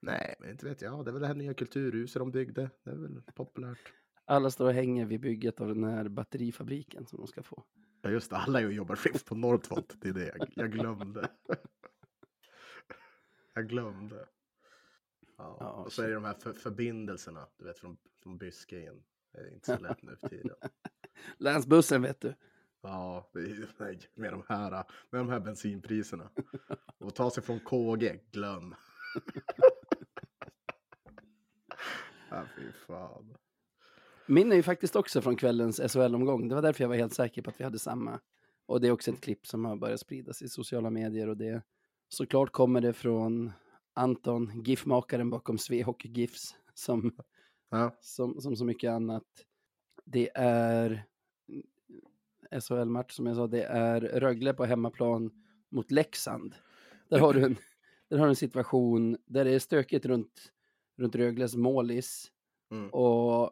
Nej, men inte vet jag. Det är väl det här nya kulturhuset de byggde. Det är väl populärt. Alla står och hänger vid bygget av den här batterifabriken som de ska få. Ja just det, alla jobbar skift på Northvolt. Det är det jag, jag glömde. jag glömde. Ja. Ja, och så är det de här för, förbindelserna, du vet från, från Byske Det är inte så lätt nu för tiden. Länsbussen vet du. Ja, det är, ju- nej, med de här, med de här bensinpriserna. Och ta sig från KG, glöm. ja, fy fan. Min är ju faktiskt också från kvällens SHL-omgång. Det var därför jag var helt säker på att vi hade samma. Och det är också ett klipp som har börjat spridas i sociala medier och det såklart kommer det från Anton, GIF-makaren bakom Svehockey GIFs, som Ja. som, som så mycket annat. Det är SHL-match som jag sa, det är Rögle på hemmaplan mot Leksand. Där har du en, där har du en situation där det är stökigt runt, runt Rögles målis. Mm. Och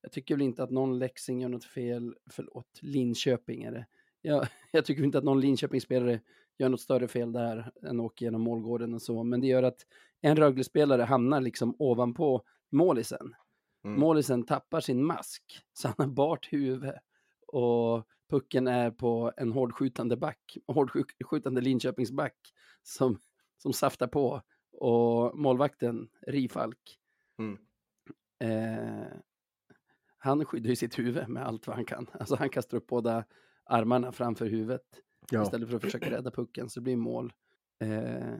jag tycker väl inte att någon Leksing gör något fel, förlåt, Linköping är det. Jag, jag tycker inte att någon Linköpingsspelare gör något större fel där än åker genom målgården och så, men det gör att en Rögle-spelare hamnar liksom ovanpå målisen. Mm. Målisen tappar sin mask, så han har bart huvud och pucken är på en hårdskjutande back, hårdskjutande Linköpingsback som, som saftar på och målvakten Rifalk Mm. eh, han skyddar ju sitt huvud med allt vad han kan. Alltså han kastar upp båda armarna framför huvudet Ja. istället för att försöka rädda pucken så det blir mål. Eh,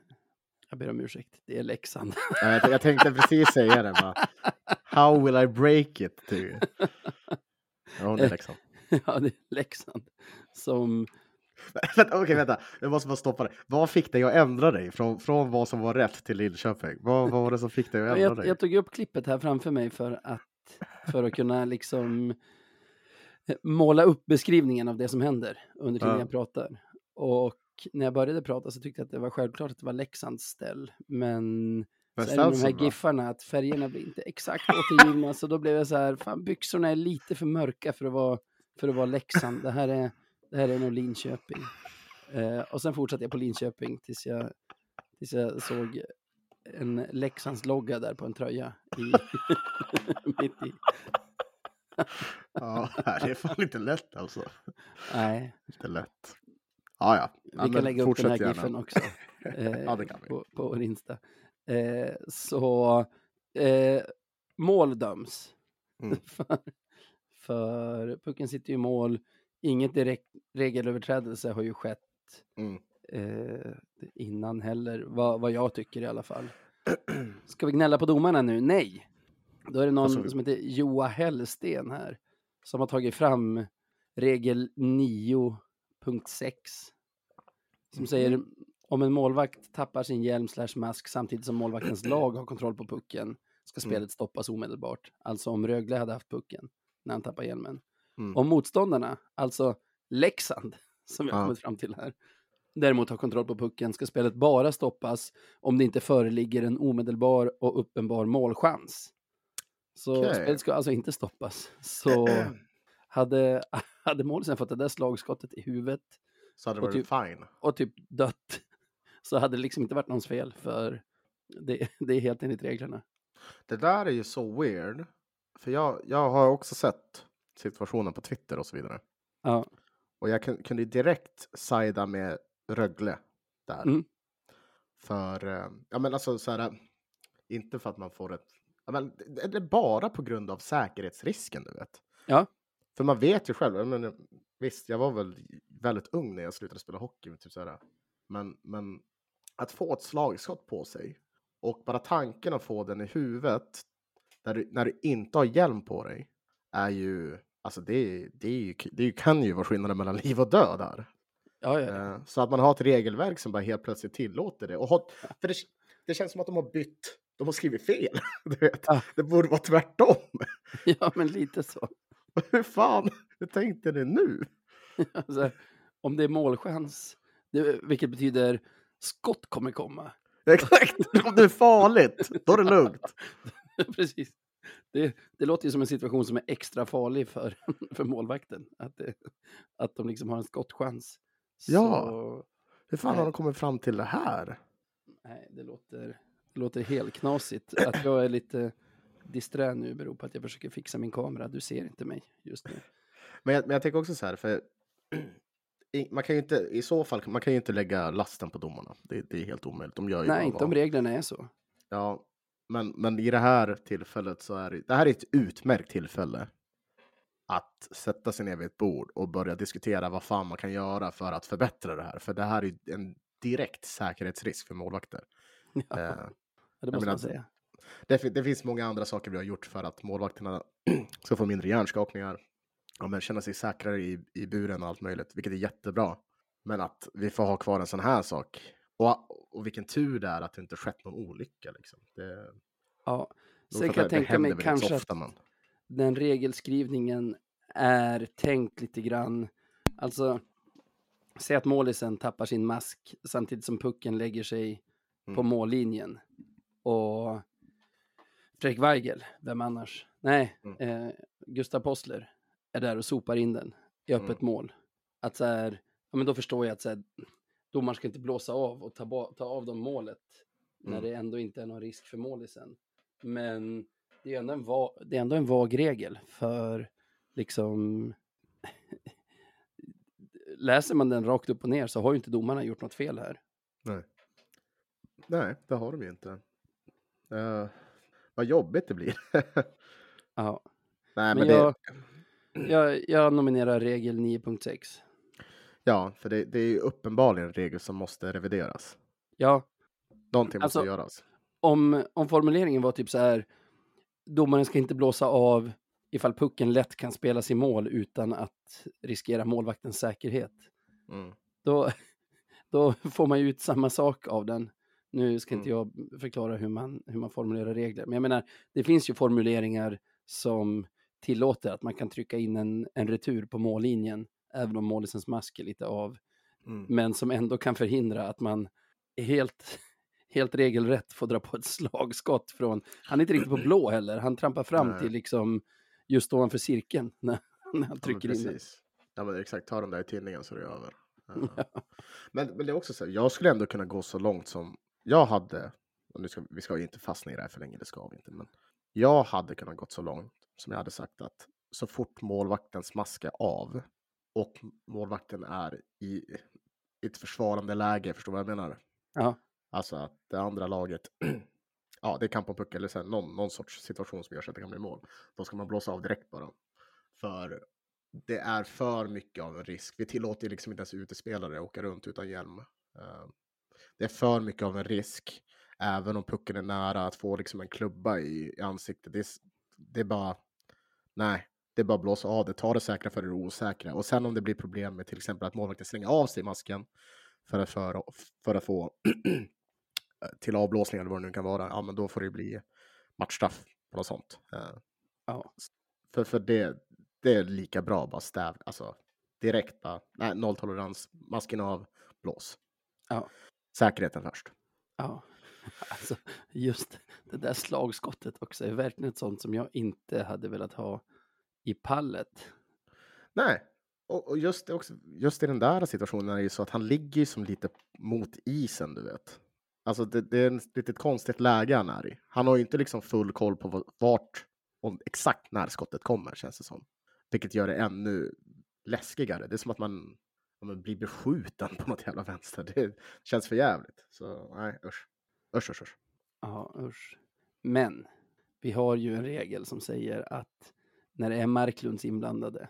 jag ber om ursäkt, det är Leksand. Ja, Jag, jag tänkte precis säga det. Bara. How will I break it to you? Ja, det är liksom. ja, det är Leksand som Okej, vänta. Jag måste bara stoppa dig. Vad fick dig att ändra dig från, från vad som var rätt till Linköping? Vad, vad var det som fick dig att ändra jag, dig? jag tog upp klippet här framför mig för att, för att kunna liksom eh, måla upp beskrivningen av det som händer under tiden Ja. jag pratar. Och när jag började prata så tyckte jag att det var självklart att det var Leksands ställ. Men Men med de här då? giffarna att färgerna blir inte exakt återgivna. så då blev jag så här, fan byxorna är lite för mörka för att vara, för att vara Leksand. Det här är, det här är nog Linköping. Eh, och sen fortsatte jag på Linköping tills jag, tills jag såg en Leksandslogga där på en tröja. I, mitt i. Ja, det är fan inte lätt alltså. Nej, Inte lätt. Ja, ja. ja vi kan lägga upp den här gärna. giffen också. Eh, Ja, det kan vi. På, på vår Insta. Eh, så eh, mål döms. Mm. för, för pucken sitter ju i mål. Inget direkt regelöverträdelse har ju skett Mm. eh, innan heller, vad, vad jag tycker i alla fall. Ska vi gnälla på domarna nu? Nej. Då är det någon Alltså- som heter Joa Hellsten här som har tagit fram regel 9.6 som säger om en målvakt tappar sin hjälm slash mask samtidigt som målvaktens lag har kontroll på pucken ska Mm. spelet stoppas omedelbart. Alltså om Rögle hade haft pucken när han tappar hjälmen. Mm. Om motståndarna, alltså Leksand, som har Ja. kommit fram till här, däremot har kontroll på pucken ska spelet bara stoppas om det inte föreligger en omedelbar och uppenbar målchans. Så Okej. spelet ska alltså inte stoppas. Så hade, hade målisen fått det där slagskottet i huvudet Så hade det varit fine. och typ dött så hade det liksom inte varit någons fel för det, det är helt enligt reglerna. Det där är ju så weird. För jag, jag har också sett situationen på Twitter och så vidare. Ja, Och jag kun, kunde direkt sida med Rögle där. Mm. För, eh, ja men alltså så här, inte för att man får ett, ja, men det är bara på grund av säkerhetsrisken du vet. Ja. För man vet ju själv, men, visst jag var väl väldigt ung när jag slutade spela hockey. Typ så här, men, men att få ett slagskott på sig och bara tanken att få den i huvudet när du, när du inte har hjälm på dig är ju, alltså det, det, ju, det kan ju vara skillnaden mellan liv och död här. ja, ja. Eh, Så att man har ett regelverk som bara helt plötsligt tillåter det. Och har, för det, det känns som att de har bytt, de har skrivit fel. Du vet. Det borde vara tvärtom. ja men lite så. Hur fan, hur tänkte ni nu? Alltså, om det är målchans, det, vilket betyder skott kommer komma. Exakt, om det är farligt, då är det lugnt. Precis. Det, det låter ju som en situation som är extra farlig för, för målvakten. Att, det, att de liksom har en skottchans. Ja. Så, Hur fan har de kommit fram till det här? nej, det låter, det låter helt knasigt. Att jag är lite disträ nu beror på att jag försöker fixa min kamera. Du ser inte mig just nu. Men jag, men jag tänker också så här, för man kan ju inte, i så fall, man kan ju inte lägga lasten på domarna. Det, det är helt omöjligt. De gör ju Nej, inte om reglerna är så. Ja, men, men i det här tillfället så är det, det här är ett utmärkt tillfälle att sätta sig ner vid ett bord och börja diskutera vad fan man kan göra för att förbättra det här. För det här är en direkt säkerhetsrisk för målvakter. Ja, Eh, det måste menar- man säga. det, det finns många andra saker vi har gjort för att målvakterna ska få mindre hjärnskakningar. Ja, men känna sig säkrare i, i buren och allt möjligt, vilket är jättebra. Men att vi får ha kvar en sån här sak. Och, och vilken tur det är att det inte skett någon olycka. Liksom. Det, Ja, Sen kan jag tänka mig kanske ofta, att men... den regelskrivningen är tänkt lite grann. Alltså, säg att målisen tappar sin mask samtidigt som pucken lägger sig på Mm. mållinjen. Och Fredrik Weigel, vem annars? Nej, Mm. eh, Gustav Possler är där och sopar in den i öppet mål. Att så här, ja men då förstår jag att så här, domaren ska inte blåsa av och ta, ta av dem målet när Mm. det ändå inte är någon risk för målisen. Men det är ändå en, va- det är ändå en vag regel för liksom läser man den rakt upp och ner så har ju inte domarna gjort något fel här. Nej. Nej, det har de ju inte. Uh, vad jobbigt det blir. Ja. Nej, Men men, jag, det, jag, jag nominerar regel 9.6. ja, för det, det är ju uppenbarligen en regel som måste revideras. Ja, Någonting Alltså- måste göras. om, om formuleringen var typ så här, domaren ska inte blåsa av ifall pucken lätt kan spelas i mål utan att riskera målvaktens säkerhet. Mm. Då, då får man ju ut samma sak av den. Nu ska inte Mm. jag förklara hur man, hur man formulerar regler, men jag menar, det finns ju formuleringar som tillåter att man kan trycka in en, en retur på mållinjen, även om målisens mask är lite av, Mm. men som ändå kan förhindra att man helt, helt regelrätt får dra på ett slagskott från, han är inte riktigt på blå heller, han trampar fram Nej. till liksom just ovanför cirkeln när, när han Ja, trycker in den. Ja, men exakt. Ta den där i tidningen så är det över. Ja. Men, men det är också så här, jag skulle ändå kunna gå så långt som jag hade, och nu ska, vi ska inte fastna i det här för länge, det ska vi inte, men jag hade kunnat gått så långt som jag hade sagt att så fort målvaktens mask är av och målvakten är i, ett försvarande läge, förstår du vad jag menar? Ja, Alltså att det andra laget, ja det kan på puck eller så här, någon, någon sorts situation som gör så att det kan bli mål. Då ska man blåsa av direkt bara. För det är för mycket av en risk. Vi tillåter ju liksom inte ens utespelare åka runt utan hjälm. Eh, Det är för mycket av en risk, även om pucken är nära att få liksom en klubba i, i ansiktet. Det är, det är bara, nej, det är bara blåsa av det. Ta det säkra för det osäkra. Och sen om det blir problem med till exempel att målvakten slänger av sig masken för att, för, för att få till avblåsning eller vad det nu kan vara, ja men då får det bli matchstraff på något sånt. Eh, ja. För, för det, det är lika bra bara stäv, alltså direkt bara, nej, nolltolerans, masken av, blås. Ja. Säkerheten först. Ja, alltså just det där slagskottet också är verkligen ett sånt som jag inte hade velat ha i pallet. Nej, och, och just, också, just i den där situationen är det ju så att han ligger ju som lite mot isen, du vet. Alltså det, det är ett litet konstigt läge han är i. Han har ju inte liksom full koll på vart och exakt när skottet kommer, känns det som. Vilket gör det ännu läskigare. Det är som att man, man blir beskjuten på något jävla vänster. Det känns för jävligt. Så nej, usch. Usch, usch, usch. Ja, usch. Men vi har ju en regel som säger att när det är Marklunds inblandade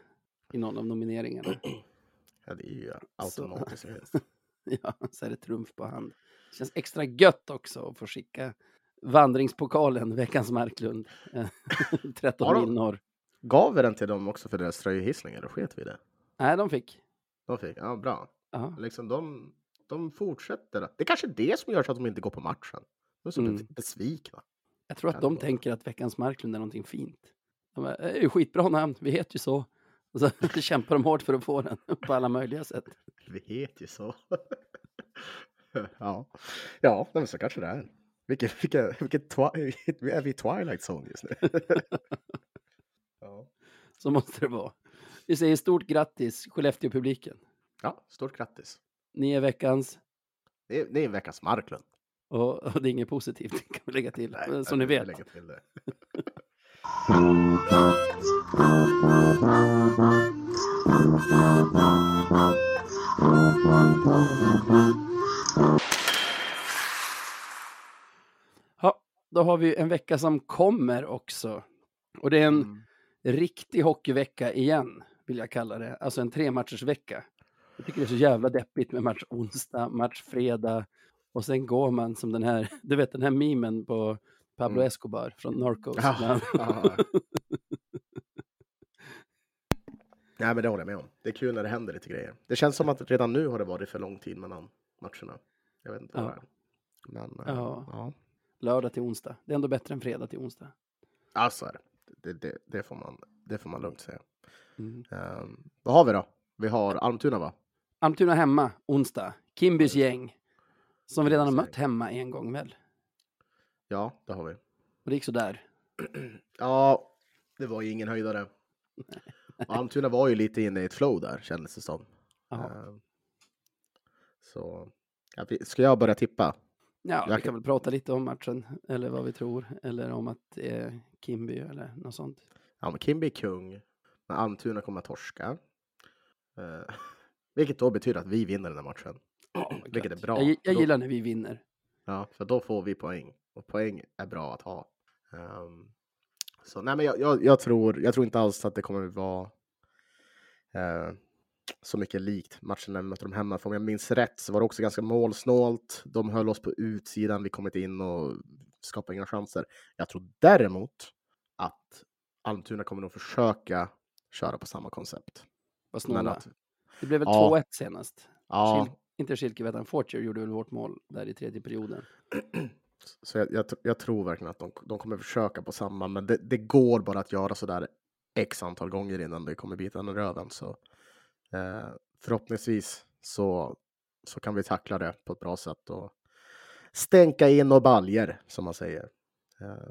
i någon av nomineringarna, Ja, det är ju Så- automatiskt. ja, så är det trumf på hand. Det känns extra gött också att få skicka vandringspokalen, veckans Marklund. Eh, 13 Har de- mil norr. Gav vi den till dem också för deras tröjhissningar? Då sket vi det. Nej, de fick. De fick, ja bra. Ja, Liksom de, de fortsätter. Det är kanske det som gör så att de inte går på matchen. De är så Mm. besvikna. jag tror att de tänker att veckans Marklund är någonting fint. De bara, det är ju skitbra namn, vi heter ju så. Och så kämpar de hårt för att få den på alla möjliga sätt. Vi heter ju så. ja, ja men så kanske det är. Vilken, vilken, vilken twi- är vi i Twilight Zone just nu. ja. Så måste det vara. Vi säger stort grattis Skellefteå-publiken. ja, stort grattis. Ni är veckans Det är, det är en veckas Marklund. och, och det är inget positivt kan vi lägga till. Nej, som ni vet. lägga till det. Ja, då har vi en vecka som kommer också. Och det är en Mm. riktig hockeyvecka igen, vill jag kalla det. Alltså en trematchers vecka. Jag tycker det är så jävla deppigt med match onsdag, match fredag och sen går man som den här, du vet den här memen på Pablo Mm. Escobar från Narcos. Ja, ja. Nej, men det håller jag med om. Det är kul när det händer lite grejer. Det känns som att redan nu har det varit för lång tid mellan matcherna. Jag vet inte vad Ja. Men, eh, Ja. ja. Lördag till onsdag. Det är ändå bättre än fredag till onsdag. Ja, så är det. Det, det, det, får man, det får man lugnt säga. Mm. Um, vad har vi då? Vi har Almtuna va? Almtuna hemma, onsdag. Kimbys gäng. Som vi redan har mött hemma en gång väl? Ja, det har vi. Och det gick sådär. Ja, det var ju ingen höjdare. Almtuna var ju lite inne i ett flow där kändes det som. Ehm, så vi- ska jag börja tippa? ja vi jag kan väl prata lite om matchen. Eller vad vi tror. Eller om att det är Kimby eller något sånt. Ja, men Kimby är kung, men Almtuna kommer att torska. Vilket då betyder att vi vinner den här matchen. Ja, Vilket är bra. Jag, jag Då- gillar när vi vinner. Ja, för då får vi poäng. Och poäng är bra att ha. Ehm, så nej, men jag, jag, jag, tror, jag tror inte alls att det kommer att vara eh, så mycket likt matchen när vi mötte dem hemma. För om jag minns rätt så var det också ganska målsnålt. De höll oss på utsidan. Vi kom inte in och skapade inga chanser. Jag tror däremot att Almtuna kommer nog försöka köra på samma koncept. Men att, Det blev väl Ja. 2-1 senast. ja, Schil- inte Schilke. Fortier gjorde väl vårt mål där i tredje perioden. Så jag, jag, jag tror verkligen att de, de kommer försöka på samma, men det, det går bara att göra så där x antal gånger innan det kommer bita en röven. Så eh, förhoppningsvis så, så kan vi tackla det på ett bra sätt och stänka in och baljer som man säger. Eh,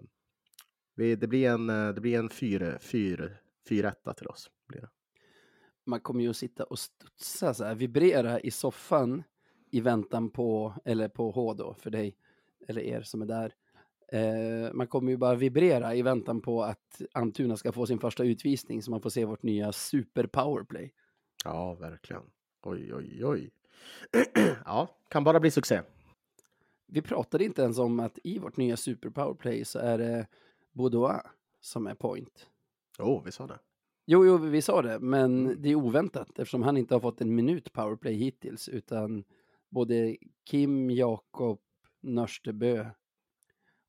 vi, det blir en, eh, det blir en 4 fyra, fyra etta till oss. Blir det. Man kommer ju att sitta och studsa så här, vibrera i soffan i väntan på, eller på H då, för dig, eller er som är där. Eh, man kommer ju bara vibrera i väntan på att Almtuna ska få sin första utvisning så man får se vårt nya super powerplay. Ja, verkligen. Oj, oj, oj. ja, kan bara bli succé. Vi pratade inte ens om att i vårt nya super powerplay så är det Boudoir som är point. Jo, vi sa det. Jo, jo, vi sa det, men Mm. det är oväntat eftersom han inte har fått en minut powerplay hittills, utan både Kim, Jakob, Nörstebö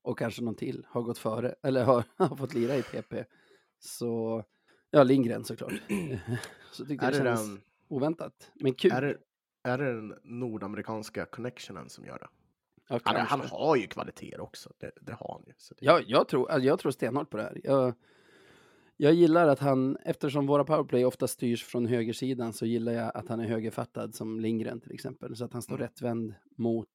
och kanske någon till har gått före, eller har, har fått lira i PP. Så, ja, Lindgren såklart. Så tyckte Är det det, kändes den, oväntat, men kul. är, det, är det den nordamerikanska connectionen som gör det? ja, Han, han har ju kvaliteter också, det, det har han ju. Det, Ja, jag tror, alltså, jag tror stenhårt på det här. Jag, jag gillar att han, eftersom våra powerplay ofta styrs från högersidan, så gillar jag att han är högerfattad som Lindgren till exempel. Så att han står Mm. rättvänd mot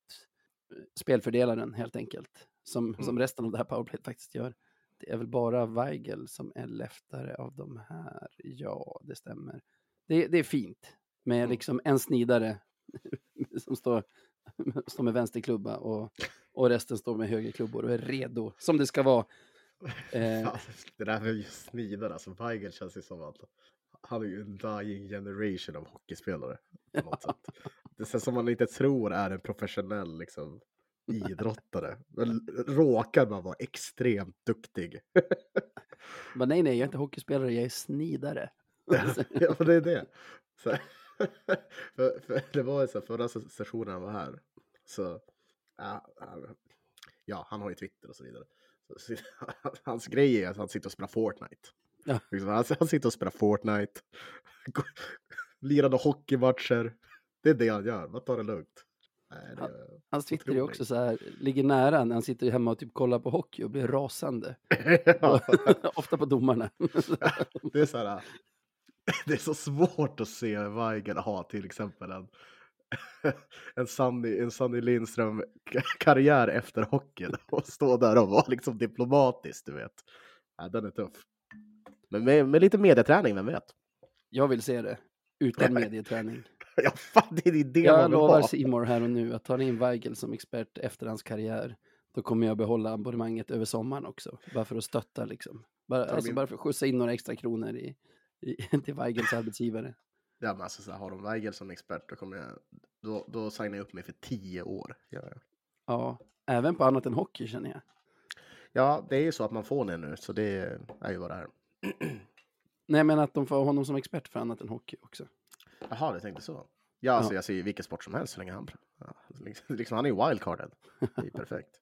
eh, spelfördelaren helt enkelt. Som, Mm. som resten av det här powerplayet faktiskt gör. Det är väl bara Weigel som är leftare av de här. Ja, det stämmer. Det, det är fint med Mm. liksom en snidare som står, står med vänsterklubba och, och resten står med högerklubbor och är redo, som det ska vara. Eh, det där med just snidare, alltså Weigel känns ju som att han är ju en dying generation av hockeyspelare. På något sätt. Det känns som man inte tror är en professionell liksom, idrottare. Men råkar man vara extremt duktig. Men nej, nej, jag är inte hockeyspelare, jag är snidare. ja, men det är det. Så, för, för, det var ju så här, förra se- sessionen han var här. Så, ja, han, ja, han har ju Twitter och så vidare. Hans grej är att han sitter och spelar Fortnite. Ja. Liksom, han, han sitter och spelar Fortnite. Lirade hockeymatcher. Det är det han gör. Man tar det lugnt. Nej, det, Hans Twitter är också så här, ligger nära när han sitter hemma och typ kollar på hockey och blir rasande. ja, Ofta på domarna. det är så här. Det är så svårt att se Weigel ha till exempel en, en Sanny, en Sanny Lindström ka- karriär efter hockeyn och stå där och vara liksom diplomatisk, du vet. Ja, den är tuff. Men med, med lite medieträning, vem vet? Jag vill se det. Utan medieträning. Ja, fan, det är det Jag lovar. Simor här och nu att tar in Weigel som expert efter hans karriär, då kommer jag behålla abonnemanget över sommaren också. Bara för att stötta liksom. Bara, alltså bara för att skjuta in några extra kronor i, i, till Weigels arbetsgivare. Ja, men alltså, så här, har de Weigel som expert, då, kommer jag, då, då signar jag upp mig för tio år. Ja, ja. Ja, även på annat än hockey känner jag. ja, det är ju så att man får det nu, så det är ju vad det är. Nej, men att de får honom som expert för annat än hockey också. Jaha, du tänkte så. Ja, alltså Ja. jag ser ju vilken sport som helst så länge han... Ja, liksom, liksom, han är ju wildcarden. Det är perfekt.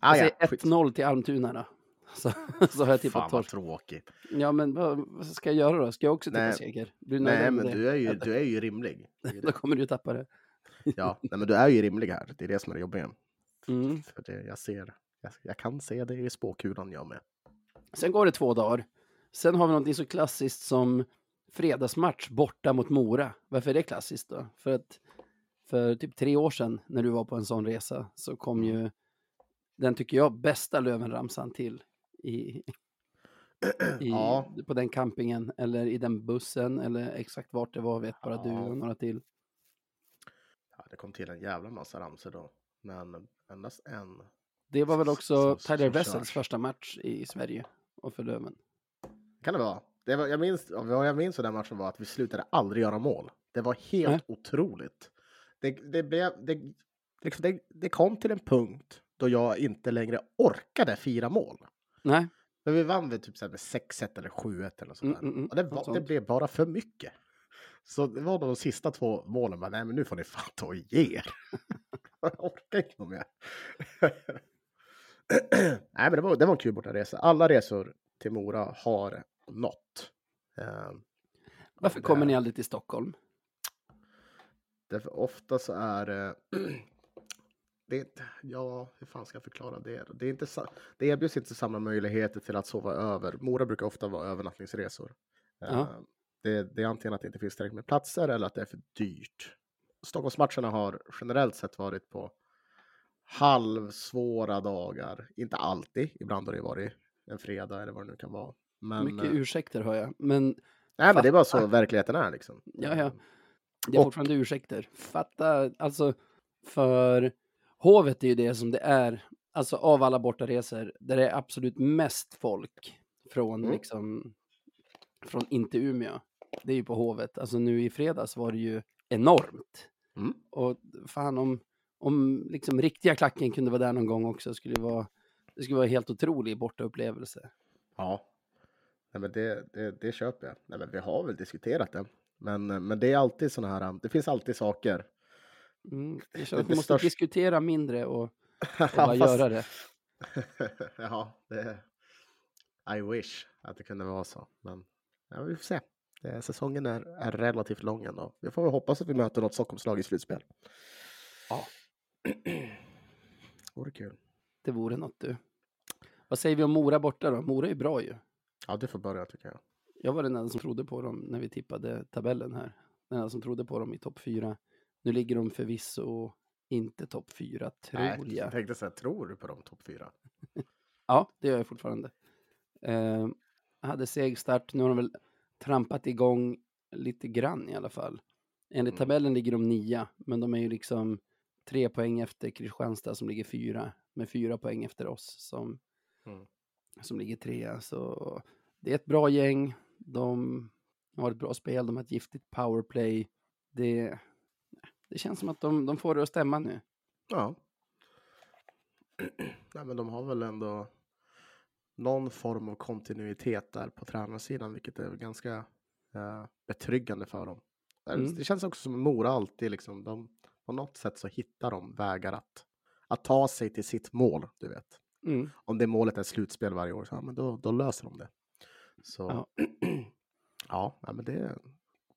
Ah, Jag ja, säger skit. 1-0 till Almtuna då. Så, så har jag Fan tippat vad torsk. tråkigt. Ja, men vad, vad ska jag göra då? Ska jag också tippa Nej. seger? Blir Nej, men du är ju, du är ju rimlig. Då kommer du tappa det. Ja, nej, men du är ju rimlig här. Det är det som är det jobbiga. Mm. För det, jag ser, jag, jag kan se det i spåkulan jag med. Sen går det två dagar. Sen har vi någonting så klassiskt som fredagsmatch borta mot Mora. Varför är det klassiskt då? För att för typ tre år sedan när du var på en sån resa så kom ju den, tycker jag, bästa Lövenramsan till i, i, Ja. på den campingen eller i den bussen eller exakt vart det var vet bara du Ja. och några till. Ja, det kom till en jävla massa ramsor då. Men endast en. Det var väl också Tyler Wessels första match i Sverige och för Löven. Kan det vara? Det var, jag minns, vad jag minns av den matchen var att vi slutade aldrig göra mål. Det var helt Nej. otroligt. Det, det, blev, det, liksom, det, det kom till en punkt då jag inte längre orkade fira mål. Nej, Men vi vann väl typ så här med 6-1 eller 7-1 eller sånt där. Mm, mm, mm. Och det, var, det blev bara för mycket. Så det var de sista två målen. Men nej, men nu får ni fan ta och ge er. jag orkar inte mer. nej, men det var, det var en kul bortaresa. Alla resor till Mora har något. Eh, varför det- kommer ni aldrig till Stockholm? Därför ofta så är det... ja, hur fan ska jag förklara det? Det, är inte, det erbjuds inte samma möjligheter till att sova över. Mora brukar ofta vara övernattningsresor. Eh, Det, det är antingen att det inte finns tillräckligt med platser eller att det är för dyrt. Stockholmsmatcherna har generellt sett varit på halvsvåra dagar. Inte alltid, ibland har det varit en fredag eller vad det nu kan vara. Men, Mycket eh, ursäkter hör jag, men nej, men det är bara så verkligheten är liksom. Ja, ja. Det är Och- fortfarande ursäkter. Fatta, alltså för Hovet är ju det som det är, alltså av alla bortaresor, där det är absolut mest folk från Mm. liksom, från inte Umeå. Det är ju på Hovet. Alltså nu i fredags var det ju enormt. Mm. Och fan om, om liksom riktiga klacken kunde vara där någon gång också skulle det vara, det skulle vara en helt otrolig bortaupplevelse. Ja, Nej, men det, det, det köper jag. Nej, men vi har väl diskuterat det. Men, men det är alltid sådana här, det finns alltid saker. Mm. Det- känner att det vi måste största- diskutera mindre och, och bara fast- göra det. ja, det, I wish att det kunde vara så. Men ja, vi får se. Det, säsongen är, är relativt lång ändå. Vi får väl hoppas att vi möter något Stockholmslag i slutspel. Ja. Vore kul. Det vore något du. Vad säger vi om Mora borta då? Mora är bra ju. Ja, du får börja tycker jag. Jag var den enda som trodde på dem när vi tippade tabellen här. Den enda som trodde på dem i topp fyra. Nu ligger de förvisso inte topp fyra, tror Nej, jag. jag tänkte säga, tror du på dem topp fyra? Ja, det gör jag fortfarande. Eh, hade seg start, nu har de väl trampat igång lite grann i alla fall. Enligt Mm. tabellen ligger de nia, men de är ju liksom tre poäng efter Kristianstad som ligger fyra, med fyra poäng efter oss som, Mm. som ligger trea. Så det är ett bra gäng. De har ett bra spel, de har ett giftigt powerplay. Det, det känns som att de, de får det att stämma nu. Ja. Nej, men de har väl ändå någon form av kontinuitet där på tränarsidan, vilket är ganska eh, betryggande för dem. Det- Mm. Det känns också som att Mora alltid liksom, de, på något sätt så hittar de vägar att, att ta sig till sitt mål, du vet. Mm. Om det målet är slutspel varje år, så, ja, men då, då löser de det. Så ja, ja men det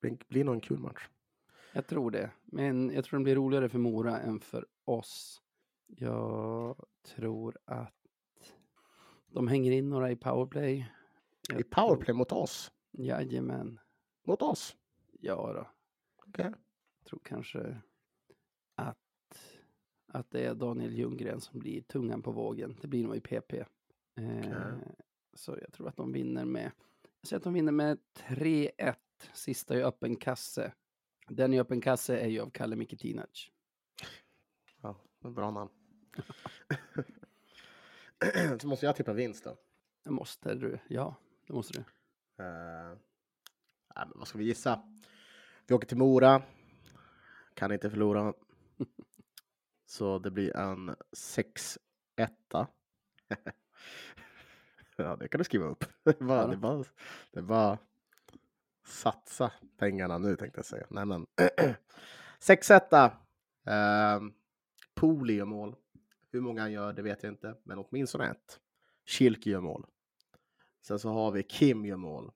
blir, blir nog en kul match. Jag tror det. Men jag tror den blir roligare för Mora än för oss. Jag tror att de hänger in några i powerplay. Jag I powerplay mot oss. Tror, jajamän. Mot oss. Ja då. Okej. tror kanske att, att det är Daniel Ljunggren som blir tungan på vågen. Det blir nog i PP. Eh, Så jag tror att de vinner med, jag säger att de vinner med 3-1. Sista i öppen kasse. Den i öppen kasse är ju av Kalle Mikitinac. Ja, bra namn. så måste jag tippa vinst då. Det måste du. Ja, det måste du. Uh, nej, men vad ska vi gissa? Vi åker till Mora. Kan inte förlora. Så det blir en 6-1. ja, det kan du skriva upp. Det är bara, Ja det är bara, det är bara satsa pengarna nu tänkte jag säga. Nej, men 6-1. Uh, Pooley gör mål. Hur många han gör, det vet jag inte, men åtminstone ett. Kilke gör mål. Sen så har vi Kim gör mål.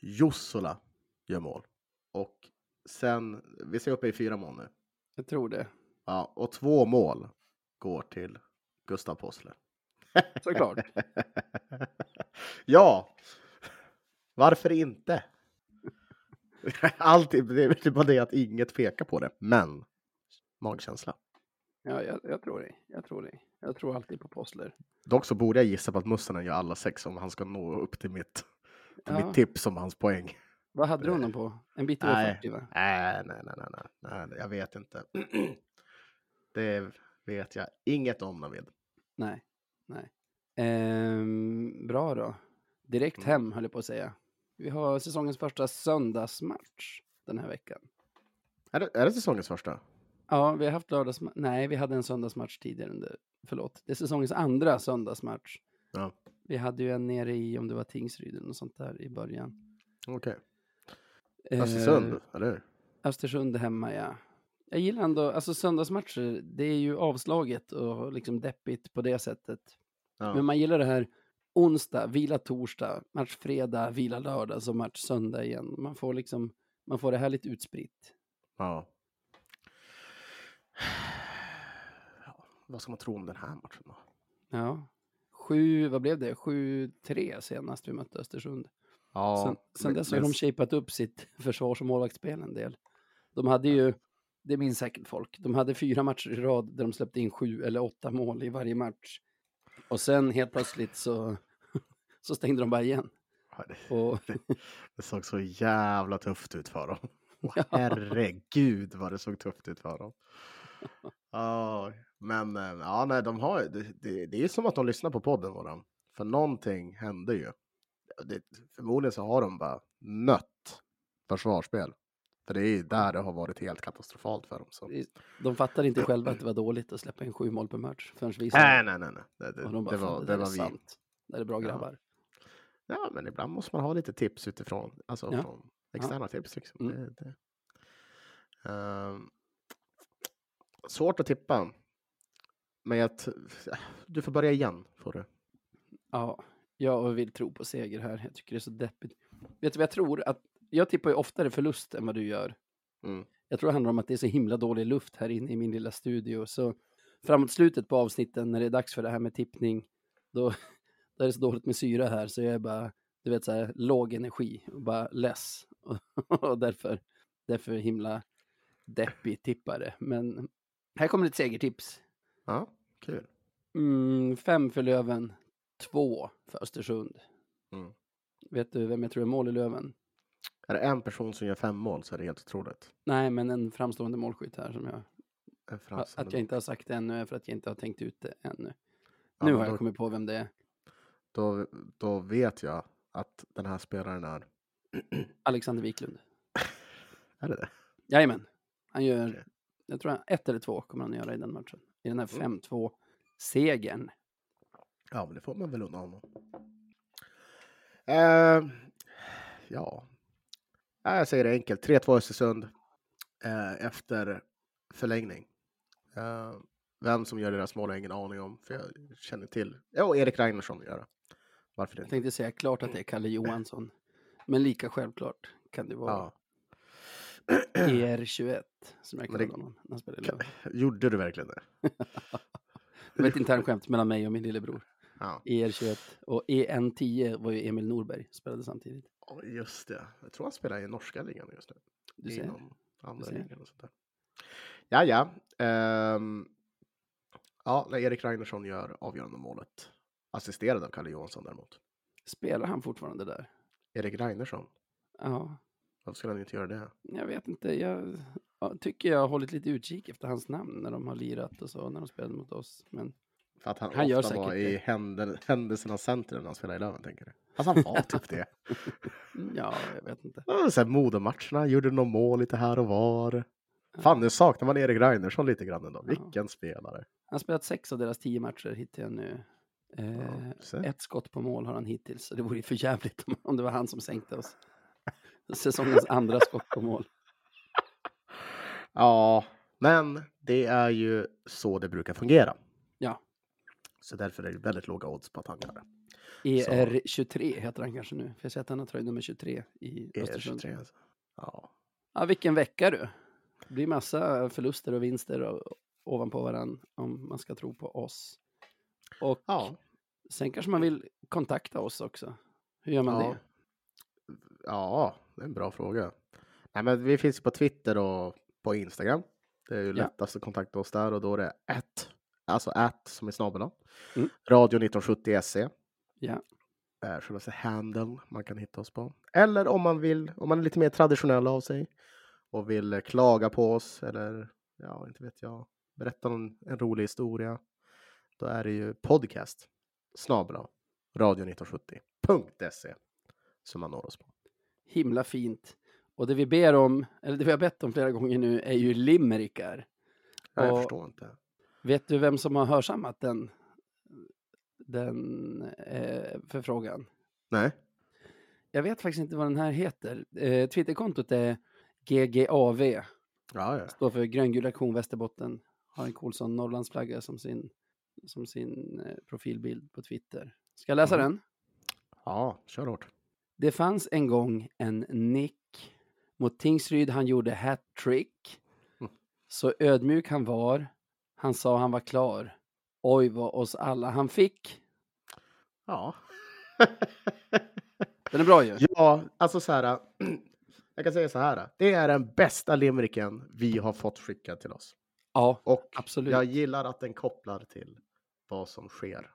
Jussula gör mål. Och sen, vi ser uppe i fyra mål nu. Jag tror det. Ja, och två mål går till Gustav Possler. Såklart. ja, varför inte? Alltid, det är bara det att inget pekar på det, men magkänsla. Ja, jag, jag tror det. Jag tror det. Jag tror alltid på Possler. Dock så borde jag gissa på att Mustonen gör alla sex om han ska nå upp till mitt, till Ja. mitt tips om hans poäng. Vad hade du honom på? En bit över Nej. 40 va? Nej, nej, nej, nej, nej, nej, jag vet inte. det vet jag inget om Navid. Nej. Nej. Ehm, bra då. Direkt Mm. hem höll jag på att säga. Vi har säsongens första söndagsmatch den här veckan. Är det, är det säsongens första? Ja, vi har haft lördagsmatch. Nej, vi hade en söndagsmatch tidigare. Under... Förlåt. Det är säsongens andra söndagsmatch. Ja, Vi hade ju en nere i, om det var Tingsryd eller något sånt där i början. okej. Eh, Östersund, eller hur? Östersund hemma, ja. Jag gillar ändå, alltså söndagsmatcher, det är ju avslaget och liksom deppigt på det sättet. Ja. Men man gillar det här onsdag, vila torsdag, match fredag, vila lördag, så match söndag igen. Man får liksom, man får det här lite utspritt. ja. ja. Vad ska man tro om den här matchen då? Ja. Sju, vad blev det? 7-3 senast vi mötte Östersund. Ja, sen sen dess har de shapat upp sitt försvars och målvaktsspel en del. De hade ju, det minns säkert folk, de hade fyra matcher i rad där de släppte in sju eller åtta mål i varje match. Och sen helt plötsligt så, så stängde de bara igen. Ja, det- Och, Det såg så jävla tufft ut för dem. Ja. Herregud vad det såg tufft ut för dem. Ja, men eh, ja, nej, de har, det, det, det är som att de lyssnar på podden våran. För någonting hände ju. Det, förmodligen så har de bara nött försvarsspel. För det är ju där det har varit helt katastrofalt för dem. Så. de fattade inte själva att det var dåligt att släppa in sju mål per match förrän vi Nej, nej, nej. nej. Det, de bara, det "Fan, var, det, det var vi. sant. Det är bra grabbar. Ja, men ibland måste man ha lite tips utifrån. Alltså Ja. från externa tips liksom. Mm. Det, det. Ehm, svårt att tippa. Men jag du får börja igen. Får du. Ja, jag vill tro på seger här. Jag tycker det är så deppigt. Vet du vad jag tror? Att jag tippar ju oftare förlust än vad du gör. Mm. Jag tror det handlar om att det är så himla dålig luft här inne i min lilla studio. Så framåt slutet på avsnitten när det är dags för det här med tippning, då, då är det så dåligt med syra här så jag är bara, du vet så här, låg energi och bara less. Och, därför, därför himla deppig tippare. Men här kommer ett segertips. Ja, kul. Mm, fem för Löven, två för Östersund. Mm. Vet du vem jag tror är mål i Löven? Är det en person som gör fem mål så är det helt otroligt. Nej, men en framstående målskytt här som jag... Att jag inte har sagt det ännu är för att jag inte har tänkt ut det ännu. Ja, nu har jag då- kommit på vem det är. Då, då vet jag att den här spelaren är... Alexander Wiklund. Är det det? Jajamän. Han gör, Okej. jag tror han, ett eller två kommer han göra i den matchen. I den här Mm. 5-2-segern. Ja, men det får man väl unna honom. Eh, ja, Ja, jag säger det enkelt. 3-2 Östersund eh, efter förlängning. Eh, vem som gör deras mål har jag ingen aning om, för jag känner till. Ja, Erik Ragnarsson gör det. Varför Jag inte? tänkte säga klart att det är Kalle Johansson. Men lika självklart kan det vara Ja. ER21 som jag kallade det- honom. när Han spelade. Gjorde du verkligen det? Det var ett internskämt mellan mig och min lillebror. Ja, ER21 och EN10 var ju Emil Norberg, spelade samtidigt. Ja, just det. Jag tror han spelar i norska ligan just nu. Du ser. någon andra ligan och sånt där. Ja, ja. Ehm, ja, Erik Ragnarsson gör avgörande målet. Assisterad av Kalle Johansson däremot. Spelar han fortfarande där? Erik Ragnarsson. Ja, Varför skulle han inte göra det? jag vet inte. Jag ja, tycker jag har hållit lite utkik efter hans namn när de har lirat och så, när de spelade mot oss. Men För att han, Han gör ofta var i händer, händelsernas centrum när han spelade i Löven, tänker du? Alltså han var typ det. ja, jag vet inte. Ja, Så här, Modomatcherna, gjorde någon mål lite här och var. Fan, nu saknar man Erik Ragnarsson lite grann ändå. Ja. Vilken spelare. Han har spelat sex av deras tio matcher jag nu. Eh, Ja, ett skott på mål har han hittills, så det vore ju för jävligt om, om det var han som sänkte oss. Säsongens andra skott på mål. Ja, men det är ju så det brukar fungera. Ja. Så därför är det väldigt låga odds på att han gör det. ER23 heter han kanske nu, för jag ser att han har tröja nummer 23 i Östersund. ER23, alltså. Ja. Ja, vilken vecka du. Det blir massa förluster och vinster och, ovanpå varann om man ska tro på oss. Och ja. Sen kanske man vill kontakta oss också. Hur gör man Ja. det? Ja, det är en bra fråga. Nej, men vi finns på Twitter och på Instagram. Det är ju Ja. lättast att kontakta oss där och då är det ett, alltså att som är snabel Mm. Radio 1970 SE. Ja. är själva handle man kan hitta oss på. Eller om man vill, om man är lite mer traditionell av sig och vill eh, klaga på oss eller ja, inte vet jag, berätta någon, en rolig historia. Då är det ju podcast snabel radio 1970.se som man når oss på. Himla fint. Och det vi ber om, eller det vi har bett om flera gånger nu, är ju limerickar. Ja, jag förstår inte. Vet du vem som har hörsammat den, den eh, förfrågan? Nej. Jag vet faktiskt inte vad den här heter. Eh, Twitterkontot är GGAV, Ja, ja. står för Gröngul Aktion Västerbotten. Har en Colson Norrlandsflagga som sin, som sin eh, profilbild på Twitter. Ska jag läsa Mm. den? Ja, kör hårt. Det fanns en gång en Nick. Mot Tingsryd han gjorde hattrick. Mm. Så ödmjuk han var. Han sa han var klar. Oj vad oss alla han fick. Ja. Den är bra ju. ja, alltså så här. Jag kan säga så här. Det är den bästa limericken vi har fått skickad till oss. Ja, Och absolut. jag gillar att den kopplar till vad som sker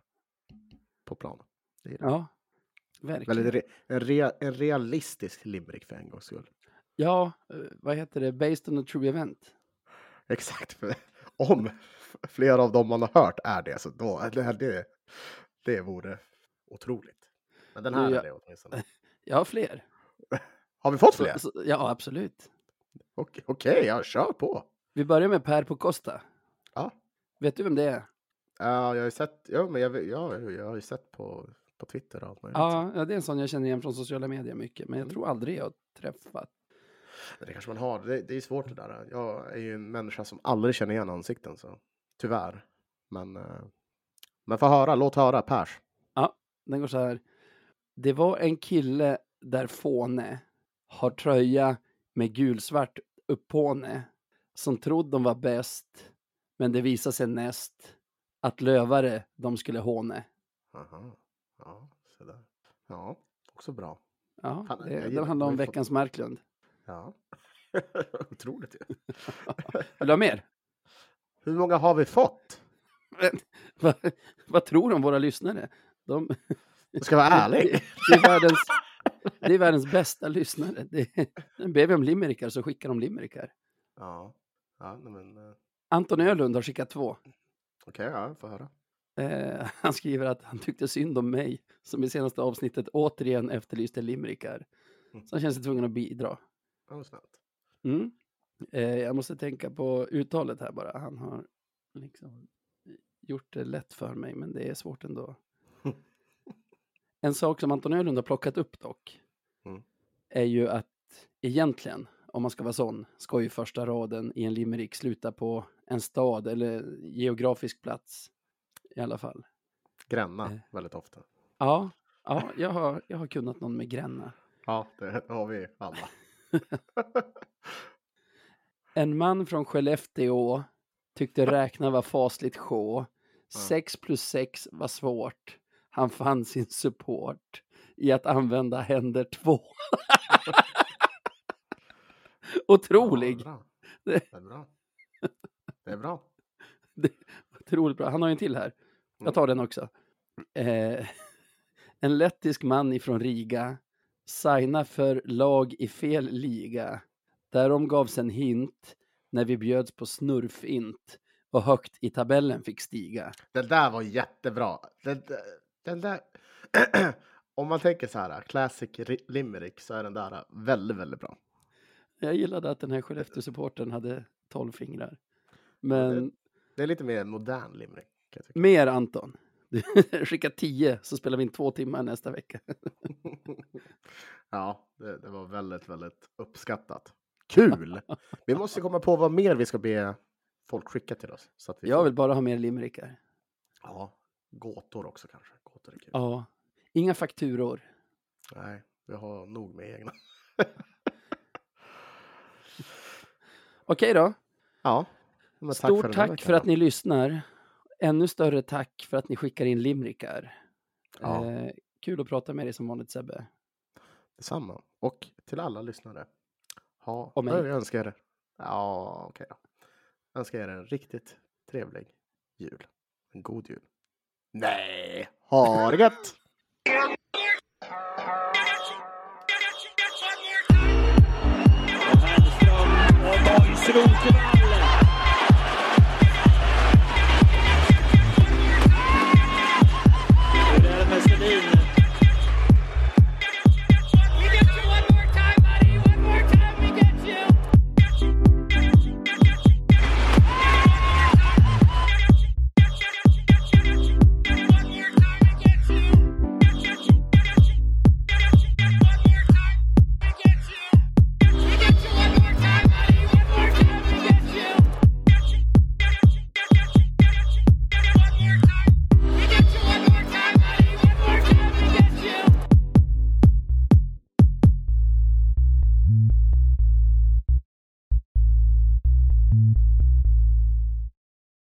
på planen. Det är Ja, verkligen. Väldigt en, re, en realistisk limerick för en gångs skull. Ja, eh, vad heter det? Based on a true event. Exakt. Om flera av dem man har hört är det, så då det, det, det vore otroligt. Men den här Du, är jag- det åtminstone. Jag har fler. Har vi fått fler? så, ja, absolut. Okej, okej, ja, kör på. Vi börjar med Per på Costa. Ja. Vet du vem det är? Ja, jag har ju sett, ja, men jag, ja, jag har ju sett på, på Twitter och allt möjligt. Ja, ja, det är en sån jag känner igen från sociala medier mycket, men jag Mm. tror aldrig jag har träffat. Det kanske man har. Det, det är svårt det där. Jag är ju en människa som aldrig känner igen ansikten, så tyvärr. Men, eh, men få höra, låt höra, Pers. Den går så här. Det var en kille där fåne har tröja med gulsvart uppåne som trodde de var bäst, men det visade sig näst att lövare de skulle håne. Aha. Ja, så där. Ja, också bra. Ja, Fan, det, den handlar om ju fått- veckans Marklund. Ja. Otroligt ju. Vill du ha mer? Hur många har vi fått? Men, vad, vad tror de våra lyssnare? De, Jag ska vara ärlig. det, är världens, det är världens bästa lyssnare. Det, ber vi om limerickar så skickar de limerickar. Ja, ja men eh, Anton Ölund har skickat två. Okej, ja, jag får höra. Eh, han skriver att han tyckte synd om mig som i senaste avsnittet återigen efterlyste limerickar. Mm. Så han känner sig tvungen att bidra. Ja, snällt. Mm. Eh, jag måste tänka på uttalet här bara. Han har liksom gjort det lätt för mig, men det är svårt ändå. En sak som Anton Ölund har plockat upp dock Mm. är ju att egentligen, om man ska vara sån, ska ju första raden i en limerick sluta på en stad eller geografisk plats i alla fall. Gränna Eh. väldigt ofta. Ja, ja jag, har, jag har kunnat någon med Gränna. Ja, det har vi alla. En man från Skellefteå tyckte räkna var fasligt sjå. Sex plus sex var svårt. Han fann sin support i att använda händer två. Otrolig! Ja. Det- Det är bra. Det är bra. Otroligt bra. Han har en till här. Jag tar den också. Eh, en lettisk man ifrån Riga signa för lag i fel liga. Därom gavs en hint när vi bjöds på snurfint och högt i tabellen fick stiga. Den där var jättebra. Den, den där... Om man tänker så här, classic ri- limerick, så är den där väldigt, väldigt bra. Jag gillade att den här Skellefteå-supporten hade tolv fingrar. Men Det är lite mer modern limerick. Mer Anton. Du skickar tio så spelar vi in två timmar nästa vecka. ja, det, det var väldigt, väldigt uppskattat. Kul! Vi måste komma på vad mer vi ska be folk skicka till oss. Så att vi Jag vill bara ha mer limerickar. Ja, gåtor också kanske. Gåtor är kul. Ja. Inga fakturor. Nej, vi har nog med egna. Okej då. Ja. tack Stort för tack veckan för att ni lyssnar. Ännu större tack för att ni skickar in limerickar. Ja. Eh, kul att prata med dig som vanligt Sebbe. Detsamma. Och till alla lyssnare. Ha, Och mig. jag önskar er, ja okej då. Önskar er en riktigt trevlig jul. En god jul. Nej, ha det gött! Segundo final.